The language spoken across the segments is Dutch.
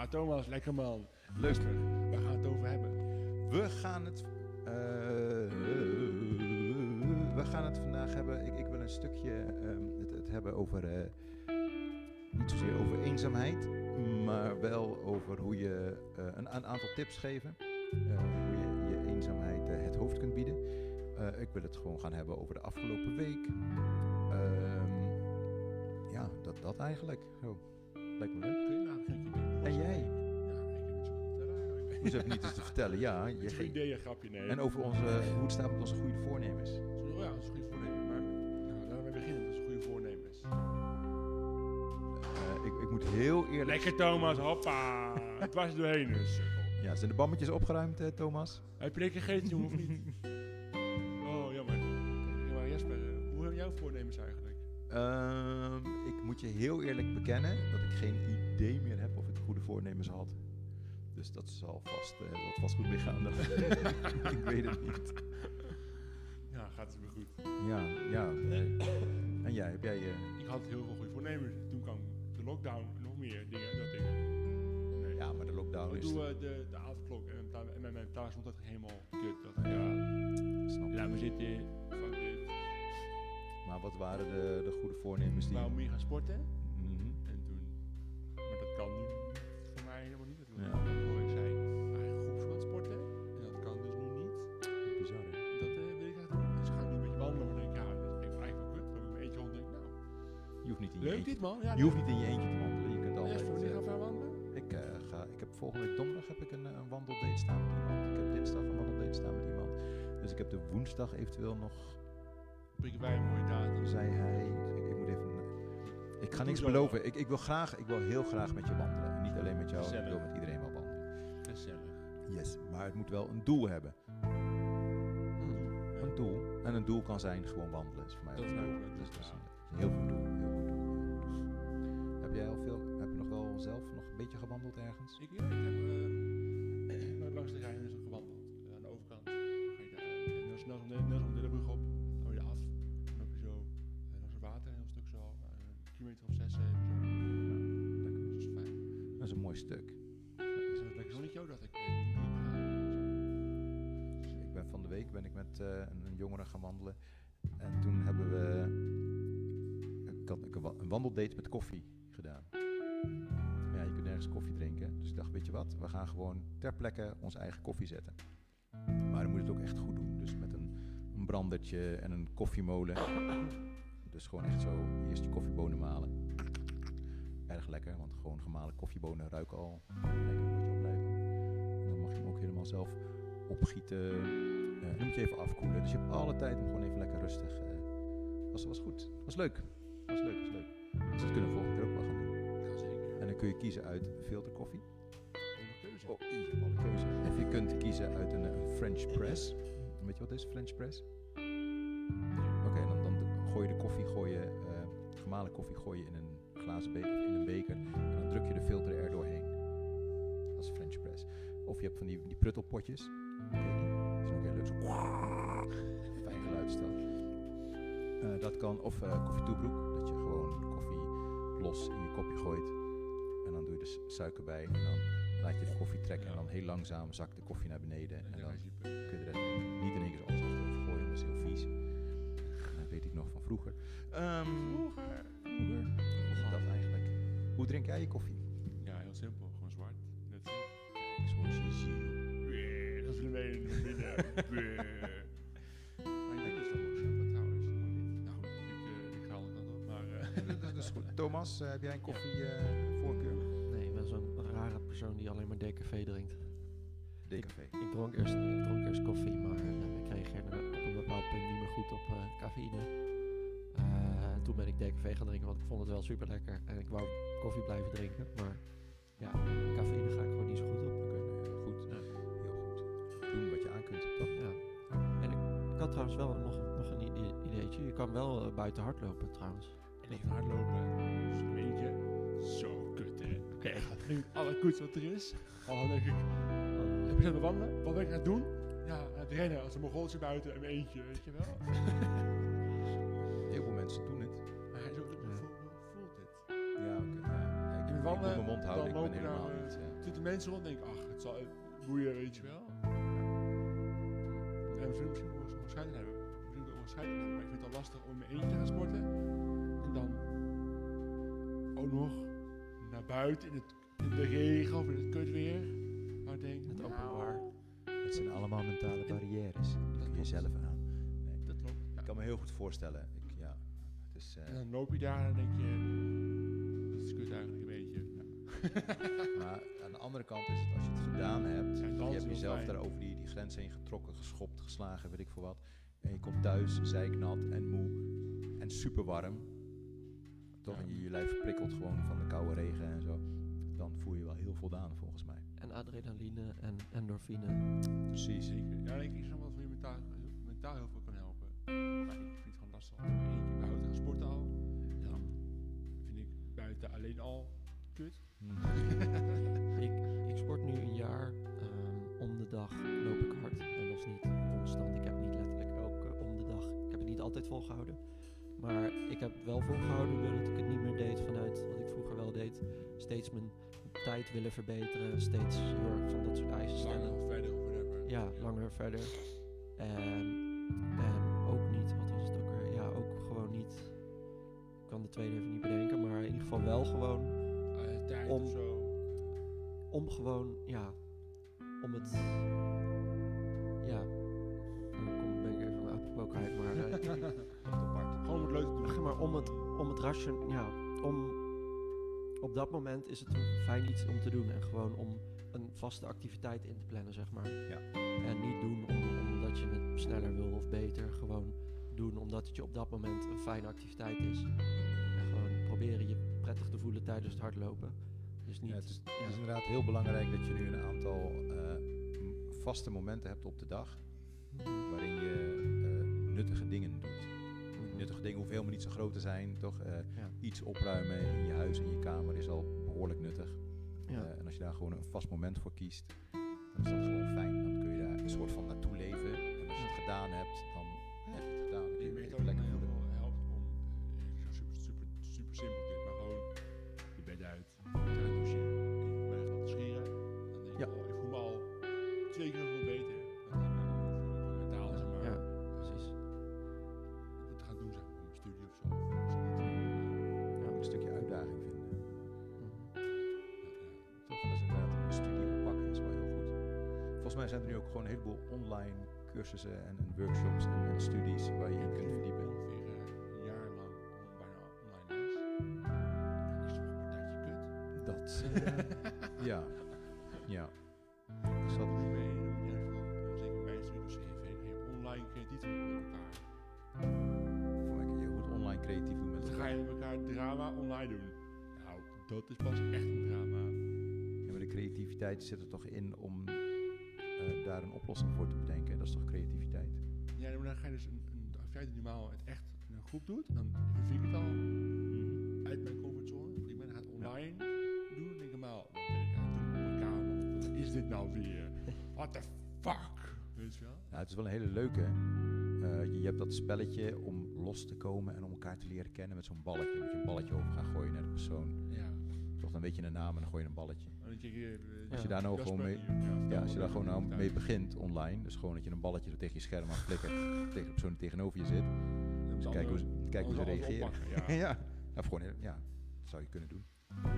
Ja, Thomas, lekker man. Leuk. Waar gaan we het over hebben? We gaan het. eh, we gaan het vandaag hebben. Ik, ik wil een stukje ehm, het, het hebben over. eh, niet zozeer over eenzaamheid, maar wel over hoe je eh, een, een aantal tips geven. hoe je je eenzaamheid het hoofd kunt bieden. Ik wil het gewoon gaan hebben over de afgelopen week. Ehm, ja, dat, dat eigenlijk. Zo. Lijkt me leuk. En jij? Ik heb niet zoveel te vertellen eigenlijk. Hoezo heb je niet iets te vertellen? Ja, je idee, een grapje, nee. En over onze, hoe het staat met onze goede voornemens. Oh ja, dat is een goede voornemen. Maar nou, laten we beginnen. Dat is een goede voornemens. Eh, ik, ik moet heel eerlijk... Lekker Thomas, hoppa. Het was er doorheen dus. Ja, zijn de bammetjes opgeruimd, Thomas? Heb je lekker gegeten, jongen, of niet? Oh, jammer. Maar Jesper, eh, hoe heb jouw voornemens eigenlijk? Ehm, ik moet je heel eerlijk bekennen dat ik geen idee meer heb voornemens had. Dus dat zal vast, eh, dat vast goed meegaan. dan. ik weet het niet. Ja, gaat het weer goed. Ja, ja. eh, en jij, heb jij... eh, Ik had heel veel goede voornemens. Toen kwam de lockdown nog meer dingen. Dat ik, nee. ja, maar de lockdown is... doe eh, de, de avondklok en, en mijn thuis stond dat helemaal kut. Dat, ik, ja, snap laat me zitten, fuck dit. Maar wat waren de, de goede voornemens die... wou meer gaan sporten. Helemaal niet. Dat Ja. hoor ik zei, eigenlijk groepsverband sporten. En dat kan dus nu niet. Bizar, hè? Dat eh, wil ik echt doen. Dus ga ik nu een beetje wandelen. Maar denk ik, ja, dat ik eigenlijk wel kut. Dan loop ik mijn eentje rond en denk nou, Je hoeft niet in je leuk eentje dit man. Ja, Je hoeft niet in je eentje te wandelen. Je kunt altijd. Jesper, wanneer gaan wandelen? ik, eh, ga, ik heb volgende week donderdag heb ik een, eh, een wandeldate staan met iemand. Ik heb dinsdag een wandeldate staan met iemand. Dus ik heb de woensdag eventueel nog, Prikken wij een mooie datum. zei hij. Ik, ik moet even. Ik ga niks beloven. Ik, ik wil graag, ik wil heel graag met je wandelen. Alleen met jou, ik wil met iedereen wel wandelen. Gezellig. Yes, maar het moet wel een doel hebben. Een doel. En een doel kan zijn gewoon wandelen. Is voor mij Dat een doel. Dus dus, dat is een heel goed doel. Heel goed doel. doel. Heb jij al veel, heb je nog wel zelf nog een beetje gewandeld ergens? Ik, ja, ik heb eh, langs de Rijn is er gewandeld. Eh, aan de overkant. Dan eh, snel net om de brug op. Dan je af. Dan loop je zo eh, langs het water een heel stuk zo. eh, een kilometer of zes, zeven mooi stuk. Is zonnetje dat ik eh, ik ben van de week ben ik met eh, een, een jongere gaan wandelen. En toen hebben we ik had, een wandeldate met koffie gedaan. Maar ja, je kunt nergens koffie drinken. Dus ik dacht, weet je wat, we gaan gewoon ter plekke onze eigen koffie zetten. Maar dan moet je het ook echt goed doen. Dus met een, een brandertje en een koffiemolen. Dus gewoon echt zo eerst je koffiebonen malen. Erg lekker, want gewoon gemalen koffiebonen ruiken al lekker, moet je al blij van. En dan mag je hem ook helemaal zelf opgieten. En dan moet je even afkoelen. Dus je hebt alle tijd om gewoon even lekker rustig. eh was, was goed. Was leuk. Was leuk, was leuk. Dus dat kunnen we volgende keer ook wel gaan doen. Ja, zeker. En dan kun je kiezen uit filterkoffie. Oh, alle keuze. Of je kunt kiezen uit een, French press. Weet je wat is French press? Oké, dan, dan gooi je de koffie, gooi je, eh, gemalen koffie gooi je in een glazen beker of in een beker. En dan druk je de filter er doorheen. Dat is French press. Of je hebt van die, die pruttelpotjes. Die zijn ook heel leuk. Zo fijn geluid is dat. Dat kan. Of eh koffietoebroek. Dat je gewoon koffie los in je kopje gooit. En dan doe je s- suiker bij. En dan laat je de koffie trekken. En dan heel langzaam zakt de koffie naar beneden. En dan kun je de rest. Niet in één keer alles achterover gooien, dat is heel vies. Dat weet ik nog van vroeger. Ehm. Vroeger. Drink jij je koffie? Ja, heel simpel. Gewoon zwart. Net zo. Kijk, zoals je ziel. Dat is een beetje binnen. Ik. Nou ik, eh, ik eh, dat is goed. Thomas, eh, heb jij een koffievoorkeur? Nee, ik ben zo'n rare persoon die alleen maar decafé drinkt. Decafé. Ik dronk eerst, ik dronk eerst koffie, maar eh, ik reageerde op een bepaald punt niet meer goed op eh, cafeïne. Eh, en toen ben ik decafé gaan drinken, want ik vond het wel super lekker. En ik wou koffie blijven drinken, maar ja, cafeïne ga ik gewoon niet zo goed op. Heel goed. Ja. Heel goed. Doen wat je aan kunt, toch? Ja. En ik, ik had trouwens wel nog, nog een ideetje. Je kan wel eh, buiten hardlopen trouwens. en even hardlopen. Een eentje. Zo kut hè. Oké, ik ga drinken het allerkoetste wat er is. Oh, denk ik. Heb je zin wandelen? Wat ben ik aan het doen? Ja, aan het rennen als een Mongoolse buiten mijn eentje, weet je wel. Heel veel mensen doen wandelen, ik moet mijn mond houden, ik ben helemaal niet... eh, zitten mensen rond en denk ik, ach, het zal eh, boeien, weet je wel. En misschien misschien wel zo'n scheiden hebben. Misschien wel scheiden hebben, maar ik vind het al lastig om in mijn eentje te gaan sporten. En dan ook nog naar buiten in, het, in de regen of in het kutweer. Maar ik denk, Het nou, openbaar. Het zijn allemaal mentale barrières. Die kun je zelf aan. Nee. dat klopt. Ja. Ik kan me heel goed voorstellen. Ik, ja, het is, eh, En dan loop je daar en dan denk je, maar aan de andere kant is het, als je het gedaan hebt, Ja, je hebt jezelf daar over die, die grens heen getrokken, geschopt, geslagen, weet ik veel wat. En je komt thuis, zeiknat en moe en super warm. Toch? Ja. En je, je lijf prikkelt gewoon van de koude regen en zo. Dan voel je wel heel voldaan volgens mij. En adrenaline en endorfine. Precies. Zeker. Ja, ik denk dat wat voor je mentaal, mentaal heel veel kan helpen. Maar ik vind het gewoon lastig om eentje überhaupt te gaan sporten al. Dan vind ik buiten alleen al kut. Ik, ik sport nu een jaar. ehm, om de dag loop ik hard. En dat is niet constant. Ik heb niet letterlijk elke om de dag. Ik heb het niet altijd volgehouden. Maar ik heb wel volgehouden doordat ik het niet meer deed vanuit wat ik vroeger wel deed. Steeds mijn tijd willen verbeteren. Steeds heel erg van dat soort eisen stellen. Langer verder of whatever. Ja, langer verder. En, en ook niet, wat was het ook weer? Ja, ook gewoon niet. Ik kan de tweede even niet bedenken, maar in ieder geval wel gewoon Eh, Om- om gewoon, ja, om het, ja, dan kom, ben ik even apropos kwijt, maar, eh, Gewoon wat leuk te doen. maar om het, om het ration, ja, om, op dat moment is het een fijn iets om te doen en gewoon om een vaste activiteit in te plannen, zeg maar. Ja. En niet doen om, omdat je het sneller wil of beter, gewoon doen omdat het je op dat moment een fijne activiteit is. En gewoon proberen je prettig te voelen tijdens het hardlopen. Dus niet, Ja, het, is, ja. het is inderdaad heel belangrijk dat je nu een aantal eh, vaste momenten hebt op de dag. Waarin je eh, nuttige dingen doet. Nuttige dingen hoeven helemaal niet zo groot te zijn, toch? Eh, Ja. Iets opruimen in je huis, in je kamer is al behoorlijk nuttig. Ja. En als je daar gewoon een vast moment voor kiest, dan is dat gewoon fijn. Dan kun je daar een soort van naartoe leven. En als je het gedaan hebt, cursussen en, en workshops en, en studies waar je in kunt verdiepen. Ongeveer eh, een jaar lang bijna online les. Ja, is toch een partijtje kut? Dat, eh, ja, ja. Zat, doe je mee, zeker mijn studie, dus even heel online creatief met elkaar. kun je heel goed online creatief doen met Dan ga elkaar. je met elkaar drama online doen. Nou, dat is pas echt een drama. Ja, maar de creativiteit zit er toch in om daar een oplossing voor te bedenken. Dat is toch creativiteit? Ja, maar dan ga je dus een, een activiteit die normaal het echt in een groep doet. Dan vind ik het al uit mijn comfortzone. Dan ga het online doen. Dan denk ik normaal, wat ben ik aan het doen op mijn kamer? Wat is dit nou weer? What the fuck? Weet je wel? Nou, het is wel een hele leuke. Eh, je, je hebt dat spelletje om los te komen en om elkaar te leren kennen met zo'n balletje. Moet je een balletje over gaan gooien naar de persoon. Ja. Toch, dan weet je een naam en dan gooi je een balletje. Hier, eh, Als je daar nou gewoon mee, ja, als je daar gewoon nou mee begint online, dus gewoon dat je een balletje er tegen je scherm aan flikkert, tegen de persoon die tegenover je zit, Dan dus kijk hoe, kijk hoe ze reageren. oppakken, Ja. Ja. Of gewoon, heel- ja, dat zou je kunnen doen.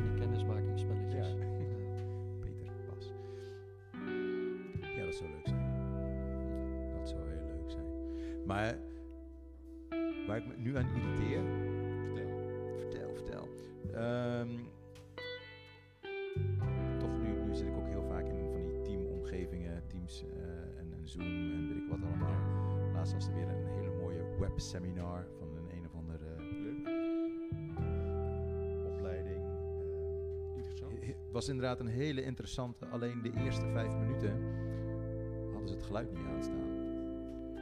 Die kennismakingsspelletjes. Ja. Ja. Peter, Bas. Ja, dat zou leuk zijn. Dat zou heel leuk zijn. Maar waar ik me nu aan irriteer, Vertel. vertel, vertel. Ehm, webseminar van een een of andere Leuk. opleiding. eh, Interessant. Het was inderdaad een hele interessante. Alleen de eerste vijf minuten hadden ze het geluid niet aanstaan.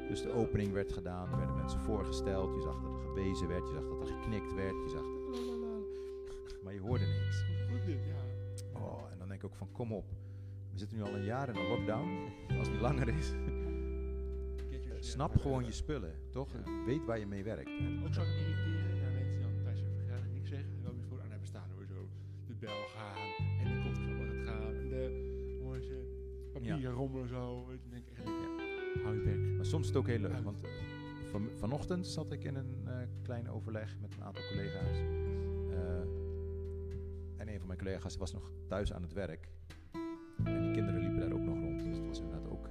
Dus de opening werd gedaan, er werden mensen voorgesteld. Je zag dat er gewezen werd, je zag dat er geknikt werd, je zag. Maar je hoorde niks. Goed dit, ja. Oh, en dan denk ik ook van kom op. We zitten nu al een jaar in een lockdown. Als die langer is, Snap gewoon je spullen, toch? Weet waar je mee werkt. En ook zou ik irriteren naar mensen die dan thuis en gegaan niks zeggen. En dan voor ah, aan hebben staan hoor zo. De bel gaan en de koffer gaat gaan. En de mooie papieren ja. rommelen zo. En dan denk ik echt, ja. hou bek. Maar soms is het ook heel leuk. Want eh, van, vanochtend zat ik in een uh, klein overleg met een aantal collega's. Eh, en een van mijn collega's was nog thuis aan het werk. En die kinderen liepen daar ook nog rond. Dus het was inderdaad ook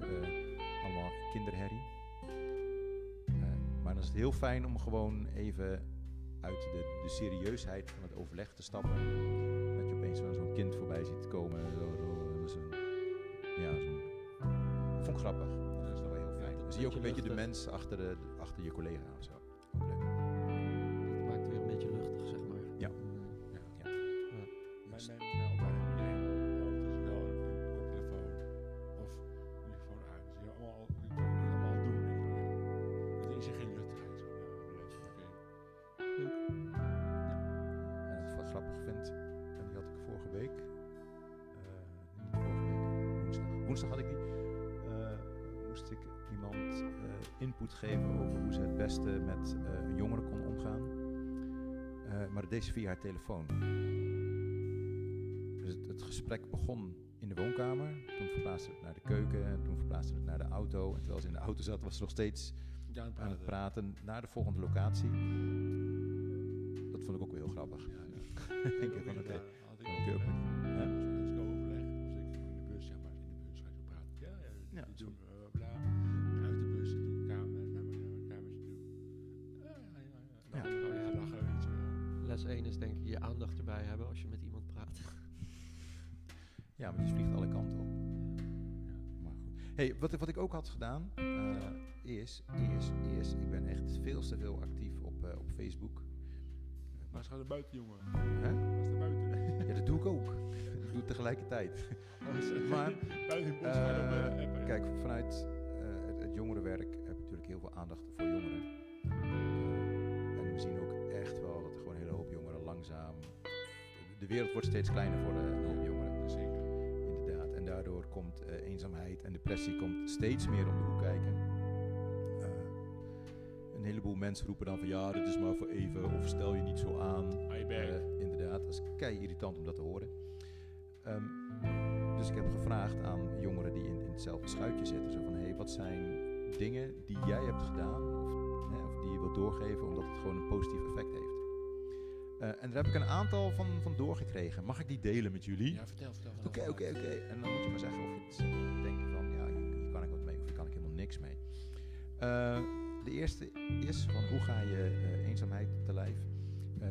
allemaal kinderherrie heel fijn om gewoon even uit de, de serieusheid van het overleg te stappen. Dat je opeens zo- zo'n kind voorbij ziet komen. Zo, zo, ja, dat vond ik grappig. Dat is wel heel fijn. Dan zie je ook een beetje de mens achter, de, achter je collega of zo. Woensdag. Had ik die. eh, moest ik iemand eh, input geven over hoe ze het beste met eh, een jongere kon omgaan. Maar dat deed ze via haar telefoon. Dus het, het gesprek begon in de woonkamer. Toen verplaatste het naar de keuken. En toen verplaatste het naar de auto. En terwijl ze in de auto zat, was ze nog steeds Ja, aan het aan het praten. naar de volgende locatie. Dat vond ik ook wel heel grappig. Ja, ja. Ik denk oké. Ik Oké, ook oké. Hey, wat, wat ik ook had gedaan, eh, is, is, is, ik ben echt veel te veel actief op, eh, op Facebook. Maar ze gaan naar buiten, jongen. Hè? Buiten. Ja, dat doe ik ook. ik doe het tegelijkertijd. Maar, Eh. Kijk, vanuit het, het jongerenwerk heb je natuurlijk heel veel aandacht voor jongeren. En we zien ook echt wel dat er gewoon een hele hoop jongeren langzaam... De wereld wordt steeds kleiner voor eh, daardoor komt eh, eenzaamheid en depressie komt steeds meer om de hoek kijken. Eh, een heleboel mensen roepen dan van ja, dit is maar voor even of stel je niet zo aan. Eh, inderdaad, dat is kei irritant om dat te horen. Ehm, dus ik heb gevraagd aan jongeren die in, in hetzelfde schuitje zitten. Zo van, hé, hey, wat zijn dingen die jij hebt gedaan of, hè, of die je wilt doorgeven omdat het gewoon een positief effect heeft. En daar heb ik een aantal van, van doorgekregen. Mag ik die delen met jullie? Ja, vertel, vertel. Oké, oké, oké. En dan moet je maar zeggen of je het denkt van, ja, hier, kan ik wat mee of hier kan ik helemaal niks mee. Eh, de eerste is van hoe ga je eh, eenzaamheid te lijf? Eh,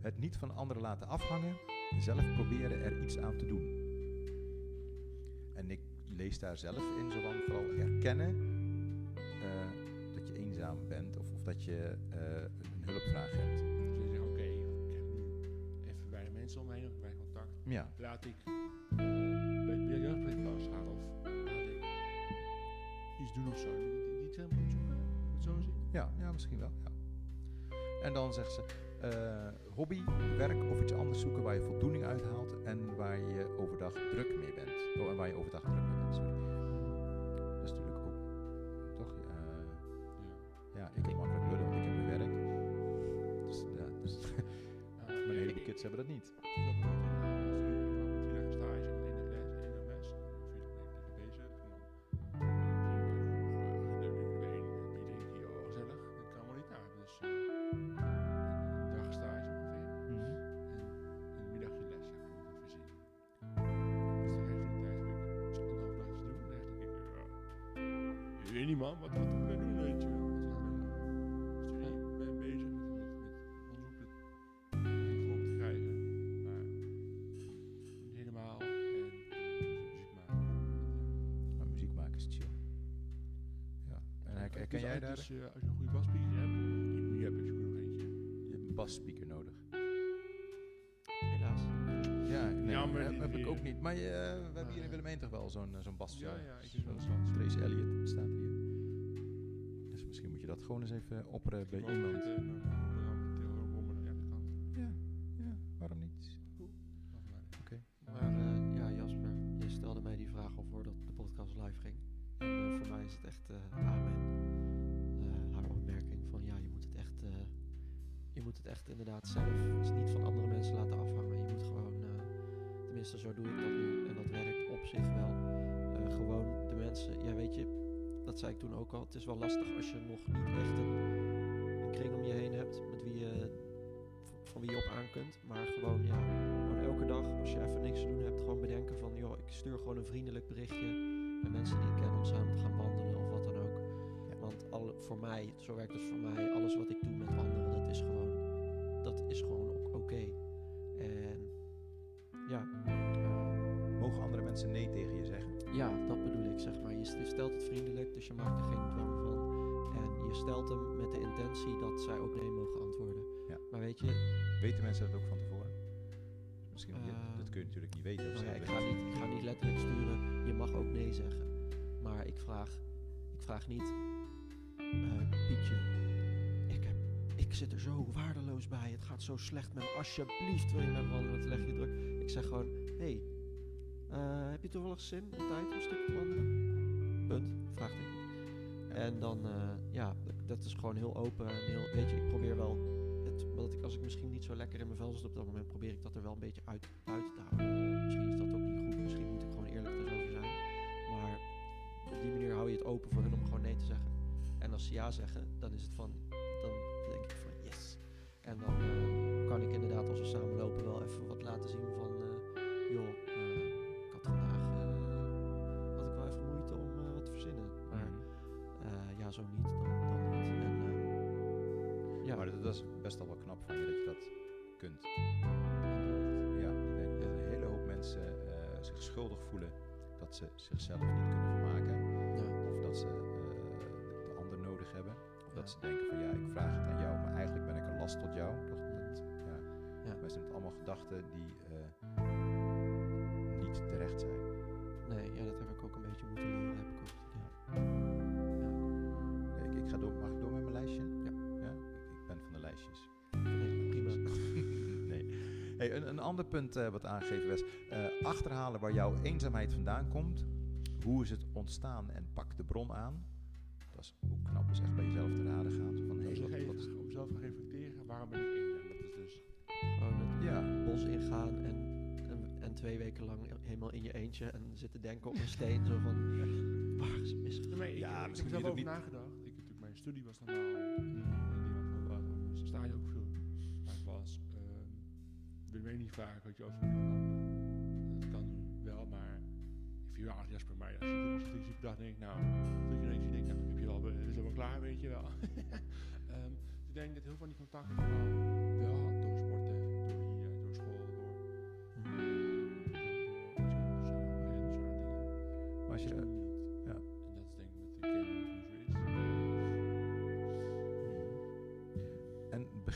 het niet van anderen laten afhangen, zelf proberen er iets aan te doen. En ik lees daar zelf in, zo van vooral erkennen eh, dat je eenzaam bent of, of dat je een hulpvraag hebt. Ja, Laat ik bij bij de jeugdpleegklas gaan of laat ik iets doen of zo. Term moet zoeken, moet het zo zien. Ja, ja misschien wel. Ja. En dan zegt ze: eh, hobby, werk of iets anders zoeken waar je voldoening uit haalt en waar je overdag druk mee bent. Oh, en waar je overdag druk mee bent, sorry. Dat is natuurlijk ook, toch? eh, ja, ik heb makkelijk lullen, want ik heb mijn werk. Dus, ja, dus Ja, mijn heleboel kids hebben dat niet. Herken jij daar? Dus, eh, als je een goede basspeaker hebt, die je hebben, zoek er nog eentje. Je hebt een basspeaker nodig. Helaas. Ja, nee, Ja, maar heb, heb ik ook niet. Maar eh, we hebben hier in Willem 1 toch wel zo'n eh, zo'n bas. Ja, ja, ik zo'n- heb. Trace Elliot staat hier. Dus misschien moet je dat gewoon eens even opperen bij iemand. Inderdaad zelf, dus niet van andere mensen laten afhangen. Je moet gewoon, eh, tenminste zo doe ik dat nu en dat werkt op zich wel. Eh, gewoon de mensen, ja weet je, dat zei ik toen ook al. Het is wel lastig als je nog niet echt een, een kring om je heen hebt met wie je, van wie je op aan kunt. Maar gewoon, ja, gewoon elke dag als je even niks te doen hebt, gewoon bedenken van, joh, ik stuur gewoon een vriendelijk berichtje met mensen die ik ken om samen te gaan wandelen of wat dan ook. Ja. Want alle, voor mij, zo werkt het voor mij, alles wat ik doe met anderen, mensen nee tegen je zeggen? ja, dat bedoel ik, zeg maar. Je, st- je stelt het vriendelijk, dus je maakt er geen dwang van. En je stelt hem met de intentie dat zij ook nee mogen antwoorden. Ja. Maar weet je, Weten mensen dat ook van tevoren? Misschien, ja, Eh, dat kun je natuurlijk niet weten. Of nou ja, ik, ga niet, ik ga niet letterlijk sturen, je mag ook nee zeggen. Maar ik vraag, ik vraag niet, eh, Pietje, ik, heb, ik zit er zo waardeloos bij, het gaat zo slecht met me, alsjeblieft wil je met me wandelen, wat leg je druk. Ik zeg gewoon, hé, hey, heb je toevallig zin en tijd om een stukje te wandelen? Punt. Ja. En dan, eh, ja, dat is gewoon heel open en heel, weet je, ik probeer wel, het, ik, als ik misschien niet zo lekker in mijn vel zit op dat moment, probeer ik dat er wel een beetje uit, buiten te houden. Misschien is dat ook niet goed, misschien moet ik gewoon eerlijk erover zijn. Maar op die manier hou je het open voor hun om gewoon nee te zeggen. En als ze ja zeggen, dan is het van, dan denk ik van yes. En dan eh, kan ik inderdaad als we samen lopen wel even wat laten zien van, dat, is best al wel knap van je dat je dat kunt. Ja, ik denk dat een hele hoop mensen eh, zich schuldig voelen dat ze zichzelf niet kunnen vermaken. ja, Of dat ze eh, de, de ander nodig hebben. Of dat Ja. ze denken van ja, ik vraag het aan jou, maar eigenlijk ben ik een last tot jou. Dat, dat, ja. Ja. Maar zijn het allemaal gedachten die eh, niet terecht zijn. nee, ja, dat heb ik ook een beetje moeten leren, heb ik ook. Oké, ik, ik ga door, Hey, een, een ander punt eh, wat aangegeven was. eh, achterhalen waar jouw eenzaamheid vandaan komt. Hoe is het ontstaan en pak de bron aan. Dat is ook knap, is echt bij jezelf te raden gaan. Van, hey, Dus wat, wat is- om zelf te reflecteren, waarom ben ik eenzaam? Dat is dus Gewoon het ja, bos ingaan en, en, en twee weken lang helemaal in je eentje en zitten denken op een steen. Zo van, waar is het misgegaan? Ja, maar ik, Ja, ik heb er zelf niet- over niet- nagedacht. Ik, natuurlijk, mijn studie was normaal. En die was een stage ook ik weet niet vaak, weet je, over Dat kan nu wel, maar ik viel aardig Jasper, maar als iets op dag denkt, nou, dat je denkt, nou, heb je wel, is al wel klaar, weet je wel. Ehm, dus ik denk dat heel veel van die contacten ik wel, wel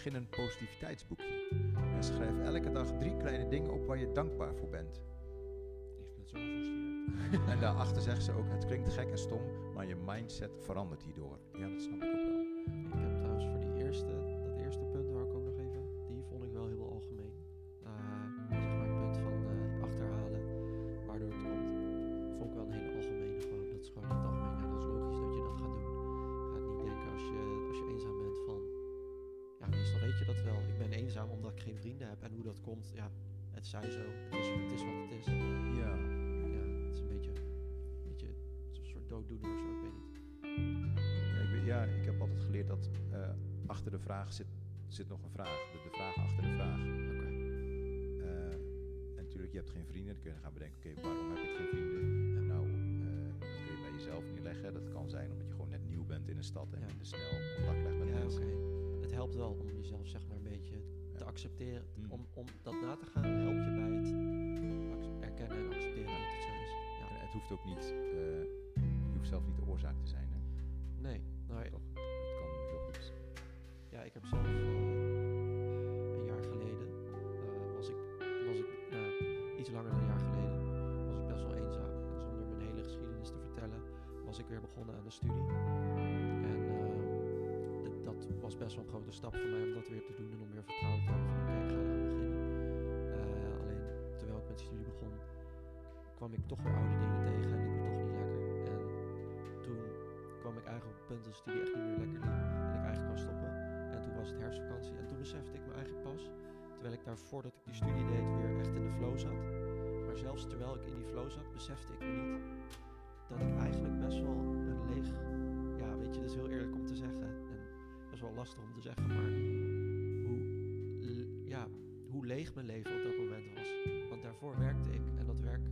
begin een positiviteitsboekje. En schrijf elke dag drie kleine dingen op waar je dankbaar voor bent. Heeft. En daarachter zegt ze ook, het klinkt gek en stom, maar je mindset verandert hierdoor. Ja, dat snap ik ook wel. Komt, ja, het zij zo, het is, het is wat het is. Ja. Ja, het is een beetje, een beetje een soort dooddoener of zo, ik weet niet. Ja, ik, weet- ja, ik heb altijd geleerd dat eh, achter de vraag zit, zit nog een vraag. De, de vraag achter de vraag. Oké. Eh, en natuurlijk, je hebt geen vrienden. Dan kun je gaan bedenken, oké, waarom heb ik geen vrienden? Nou, eh, dat kun je bij jezelf neerleggen. Dat kan zijn omdat je gewoon net nieuw bent in een stad en Ja. minder snel contact legt met Ja, mensen. oké. Het helpt wel om jezelf zeg maar een beetje. Accepteren. Mm. Om, om dat na te gaan helpt je bij het erkennen en accepteren dat het zo is. Ja. En het hoeft ook niet, eh, je hoeft zelf niet de oorzaak te zijn. Hè? Nee, nou ja, Toch? Het kan heel goed. ja, ik heb zelf eh, een jaar geleden, eh, was ik, was ik iets langer dan een jaar geleden, was ik best wel eenzaam. En zonder mijn hele geschiedenis te vertellen, was ik weer begonnen aan de studie. Best wel een grote stap voor mij om dat weer te doen en om weer vertrouwen te hebben van oké, ik ga eraan beginnen. Eh, alleen terwijl ik met studie begon, kwam ik toch weer oude dingen tegen en liep het toch niet lekker. En toen kwam ik eigenlijk op het punt dat studie echt niet meer lekker liep en ik eigenlijk wou stoppen. En toen was het herfstvakantie en toen besefte ik me eigenlijk pas, terwijl ik daarvoor dat ik die studie deed weer echt in de flow zat. Maar zelfs terwijl ik in die flow zat, besefte ik me niet dat ik eigenlijk best wel een leeg... Ja, weet je, dat is heel eerlijk om te zeggen. Best wel lastig om te zeggen, maar hoe, ja, hoe leeg mijn leven op dat moment was. Want daarvoor werkte ik en dat werk...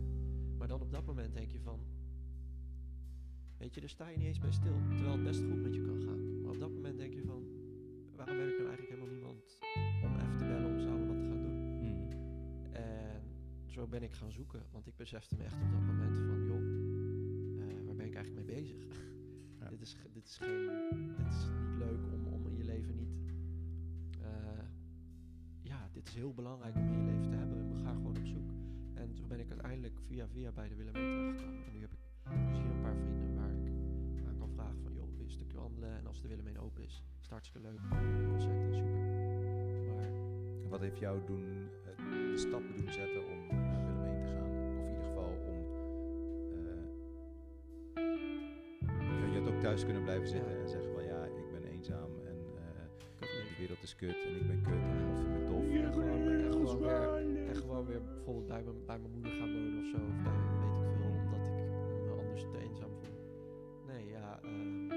Maar dan op dat moment denk je van... Weet je, daar sta je niet eens bij stil. Terwijl het best goed met je kan gaan. Maar op dat moment denk je van... Waarom heb ik nou eigenlijk helemaal niemand om even te bellen om samen wat te gaan doen? Mhm. En zo ben ik gaan zoeken, want ik besefte me echt op dat moment van, joh, eh, waar ben ik eigenlijk mee bezig? Ja. dit, is, dit, is geen, dit is niet leuk dit is heel belangrijk om in je leven te hebben. We gaan gewoon op zoek. En toen ben ik uiteindelijk via via bij de Willemijn terechtgekomen. En nu heb ik dus hier een paar vrienden waar ik aan kan vragen van, joh, wil je een stukje wandelen? En als de Willemijn open is, is het hartstikke leuk. Concerten, super. Maar En wat heeft jou doen, eh, de stappen doen zetten om naar Willem te gaan? Of in ieder geval om... eh, je had ook thuis kunnen blijven zitten Ja. en is kut en ik ben kut en niemand vindt me tof. En gewoon, en gewoon weer, en gewoon weer bijvoorbeeld bij mijn, bij mijn moeder gaan wonen of zo. Of bij weet ik veel, omdat ik me anders te eenzaam voel. Nee, ja. ehm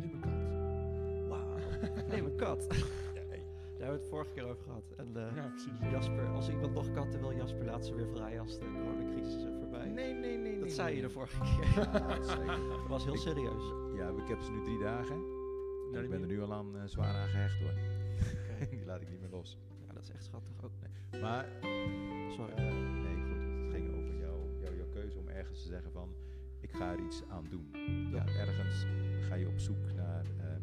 Nu mijn kat. Wauw. Nee, mijn kat. Daar hebben we het vorige keer over gehad. En eh, Ja, precies. Jasper, als iemand nog katten wil, Jasper laat ze weer vrij als de coronacrisis is voorbij. Nee, nee, nee. Dat nee, zei nee. je de vorige keer. Ja. Dat was heel Ik- serieus. Ja, ik heb ze nu drie dagen. En Ja, ik ben er nu al aan eh, zwaar aan gehecht hoor. die laat ik niet meer los. Ja, dat is echt schattig ook. Maar Sorry. Nee, goed. Het ging over jou, jou, jouw keuze om ergens te zeggen van... ik ga er iets aan doen. Ja. Ergens ga je op zoek naar eh,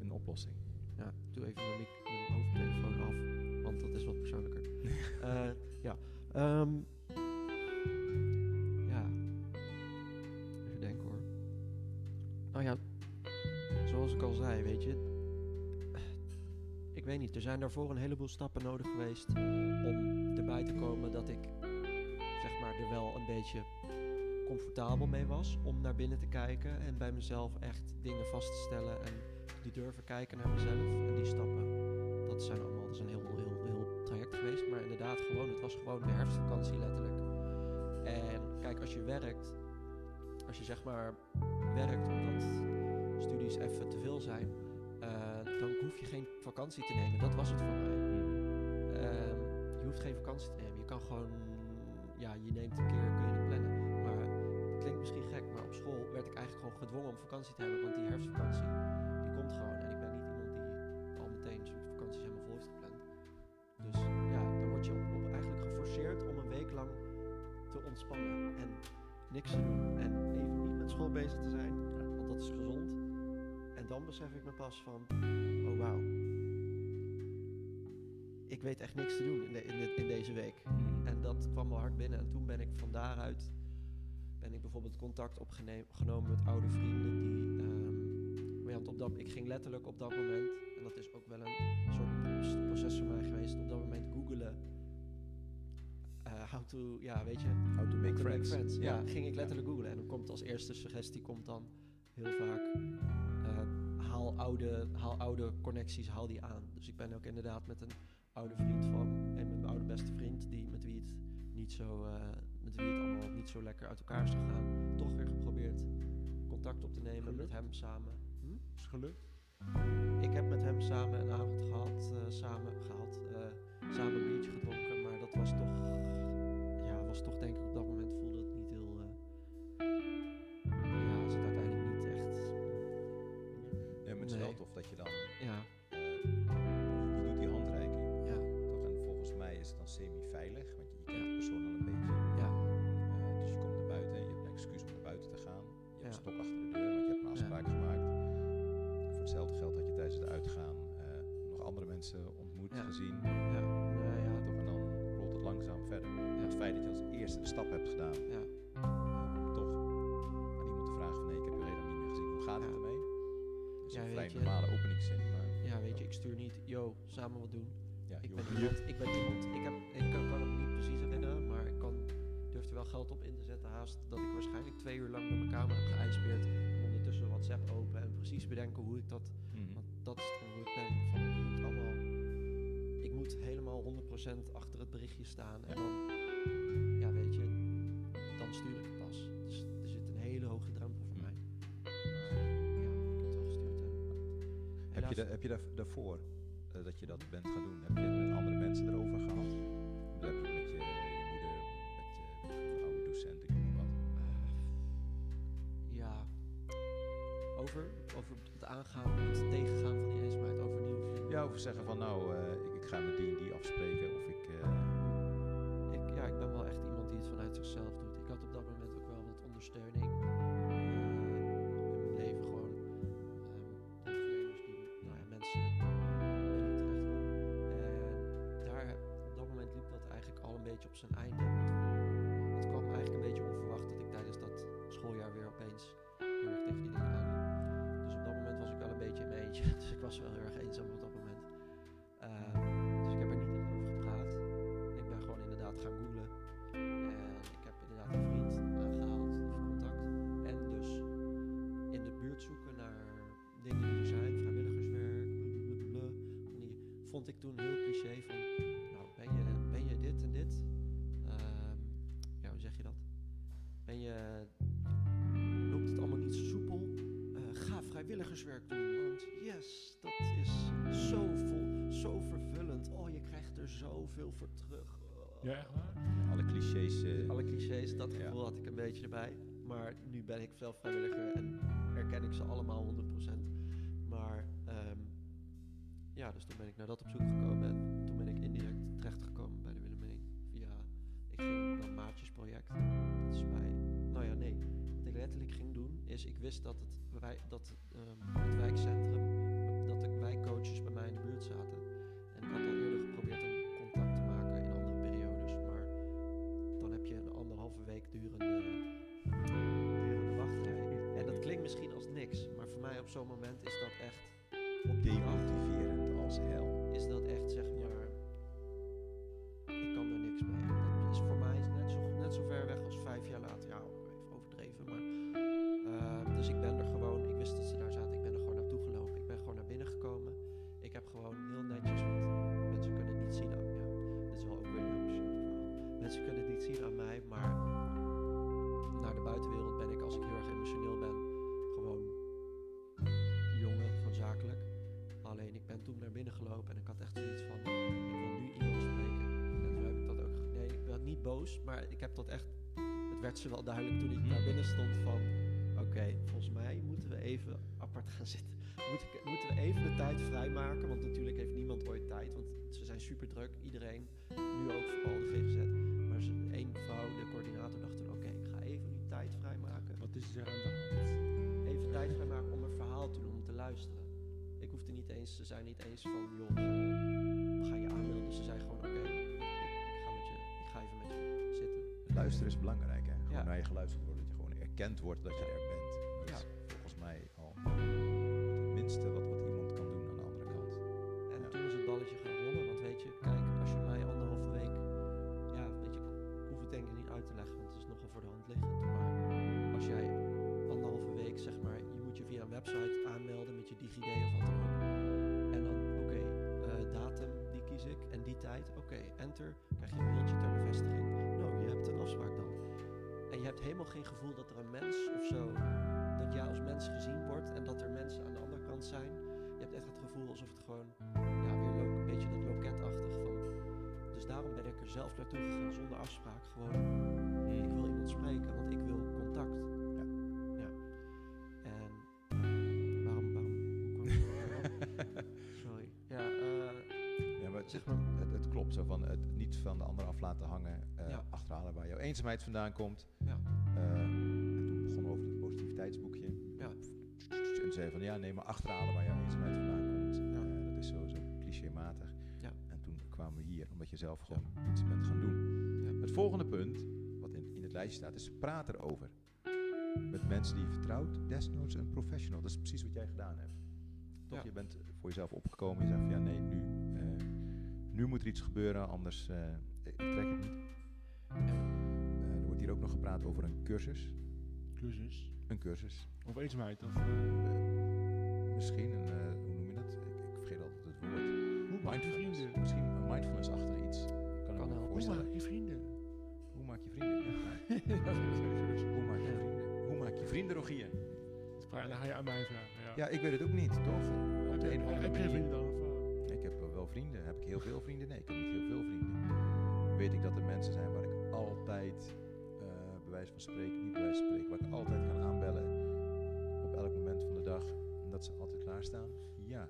een oplossing. Ja, doe even mijn, mic- mijn hoofdtelefoon af, want dat is wat persoonlijker. Eh, ja, ehm, weet niet, er zijn daarvoor een heleboel stappen nodig geweest om erbij te komen dat ik, zeg maar, er wel een beetje comfortabel mee was om naar binnen te kijken en bij mezelf echt dingen vast te stellen en die durven kijken naar mezelf en die stappen. Dat zijn allemaal, dat is een heel, heel, heel traject geweest. Maar inderdaad, gewoon, het was gewoon de herfstvakantie letterlijk. En kijk, als je werkt, als je zeg maar werkt omdat studies even te veel zijn, eh, dan hoef je geen vakantie te nemen. Dat was het voor mij. Ehm, je hoeft geen vakantie te nemen. Je kan gewoon, ja, je neemt een keer, kun je het plannen. Maar het klinkt misschien gek, maar op school werd ik eigenlijk gewoon gedwongen om vakantie te hebben. Want die herfstvakantie, die komt gewoon. En ik ben niet iemand die al meteen soort vakanties helemaal vol heeft gepland. Dus ja, dan word je op, op eigenlijk geforceerd om een week lang te ontspannen. En niks te doen. En even niet met school bezig te zijn, want dat is gezond. Dan besef ik me pas van, oh wauw. Ik weet echt niks te doen in, de, in, in deze week. En dat kwam wel hard binnen. En toen ben ik van daaruit ben ik bijvoorbeeld contact opgenomen met oude vrienden die. want op dat, ik ging letterlijk op dat moment, en dat is ook wel een soort proces voor mij geweest, op dat moment googelen. eh, how to, ja, weet je, How to make to friends. Ja, Ja. ging ik letterlijk googlen. En dan komt als eerste suggestie komt dan heel vaak haal, oude, haal oude connecties, haal die aan. Dus ik ben ook inderdaad met een oude vriend van en mijn oude beste vriend, die met wie het niet zo, eh, met wie het allemaal niet zo lekker uit elkaar is gegaan, toch weer geprobeerd contact op te nemen met hem samen. Hm? Is het gelukt? Ik heb met hem samen een avond gehad, eh, samen gehad, eh, samen een biertje gedronken, maar dat was toch, ja, was toch denk ik op dat stap hebt gedaan, ja, eh, toch aan iemand te vragen van nee, ik heb je helemaal niet meer gezien. Hoe gaat het ermee? Dat is een vrij normale openingszin, maar ja, weet je, ik stuur niet, yo, samen wat doen. ja, Ik ben iemand, ik ben iemand, ik, heb, ik kan, kan het niet precies herinneren, maar ik kan, durf er wel geld op in te zetten haast dat ik waarschijnlijk twee uur lang door mijn kamer heb geijsbeerd en ondertussen WhatsApp open en precies bedenken hoe ik dat, Mhm. want dat is hoe ik ben, van ik moet allemaal, ik moet helemaal 100% achter het berichtje staan en dan, stuur ik pas. Dus er zit een hele hoge drempel voor mij. Dus, ja, ik heb het al gestuurd. Heb je, heb je, daarvoor eh, dat je dat bent gaan doen, heb je het met andere mensen erover gehad? Of heb je met je, moeder, eh, met je oude docent, ik noem wat? Eh, ja, over, over het aangaan, het tegengaan van die eenzaamheid, over nieuw. Ja, over zeggen van nou, ik, ik, ga met die en die afspreken of ik... ik ja, ik ben wel echt iemand die het vanuit zichzelf ook vond ik toen heel cliché van, nou ben je, ben je dit en dit? Ehm, ja, hoe zeg je dat? Ben je, loopt het allemaal niet zo soepel? Eh, ga vrijwilligerswerk doen, want yes, dat is zo vol, zo vervullend. Oh, je krijgt er zoveel voor terug. Oh. Ja, echt waar? alle clichés... eh, Alle clichés, dat Ja. gevoel had ik een beetje erbij. Maar nu ben ik zelf vrijwilliger en herken ik ze allemaal 100%. Maar ehm, ja, dus toen ben ik naar dat op zoek gekomen. En toen ben ik indirect terechtgekomen bij de Willemijn. Via, ik ging een maatjesproject. Dat is bij, nou ja, nee. Wat ik letterlijk ging doen, is ik wist dat het, wij, dat ehm, het wijkcentrum, maar ik heb dat echt, het werd ze wel duidelijk toen ik naar binnen stond van, oké, volgens mij moeten we even apart gaan zitten. Moet ik, moeten we even de tijd vrijmaken, want natuurlijk heeft niemand ooit tijd, want ze zijn super druk, iedereen, nu ook vooral de GGZ. Maar ze, één vrouw, de coördinator, dacht toen, oké, ik ga even nu tijd vrijmaken Wat is er aan de hand? even tijd vrijmaken om een verhaal te doen, om te luisteren. Ik hoefde niet eens, ze zijn niet eens van, joh, Luisteren is belangrijk, hè? Gewoon Ja. naar je geluisterd worden, dat je gewoon erkend wordt dat je er bent. Helemaal geen gevoel dat er een mens of zo, dat jij als mens gezien wordt en dat er mensen aan de andere kant zijn. Je hebt echt het gevoel alsof het gewoon, ja, weer een beetje dat loketachtig van. Dus daarom ben ik er zelf naartoe gegaan zonder afspraak. Gewoon, ik wil iemand spreken, want ik wil contact. Ja. ja. En waarom, waarom, kwam ik? Sorry. Ja, eh, Ja, maar het, Zeg maar- het, het klopt zo van het niet van de ander af laten hangen, eh, Ja. achterhalen waar jouw eenzaamheid vandaan komt. Eh, en toen begonnen we over het positiviteitsboekje. Ja. En zei van ja, nee, maar achterhalen waar jouw eenzaamheid vandaan komt. Ja. eh, dat is zo, zo clichématig. Ja. En toen kwamen we hier, omdat je zelf gewoon iets bent gaan doen. Ja. Het volgende punt, wat in, in het lijstje staat, is praat erover. Met mensen die je vertrouwt, desnoods een professional. Dat is precies wat jij gedaan hebt. Toch, je bent voor jezelf opgekomen. Je zegt van ja, nee, nu, eh, nu moet er iets gebeuren, anders eh, ik trek het niet. Hier ook nog gepraat over een cursus. Cursus. Een cursus. Of eenzaamheid. Of, eh, Eh, misschien een, eh, hoe noem je dat? Ik, ik vergeet altijd het woord. hoe maak je Mindfulness. vrienden? Misschien een mindfulness achter iets. Kan, ik Kan me helpen. Hoe voorstellen. maak je vrienden? Hoe maak je vrienden? Hoe maak je vrienden? Hoe maak je vrienden, Rogier? Dat ga je aan mij vragen. Ja. Ja, ik weet het ook niet, toch? op de een of andere Heb je geen manier. vrienden dan? Of? Ik heb wel- vrienden. Heb ik heel veel vrienden? Nee, ik heb niet heel veel vrienden. Weet ik dat er mensen zijn waar ik altijd, van spreken, niet bij spreken, waar ik altijd kan aanbellen op elk moment van de dag. En dat ze altijd klaarstaan? Ja.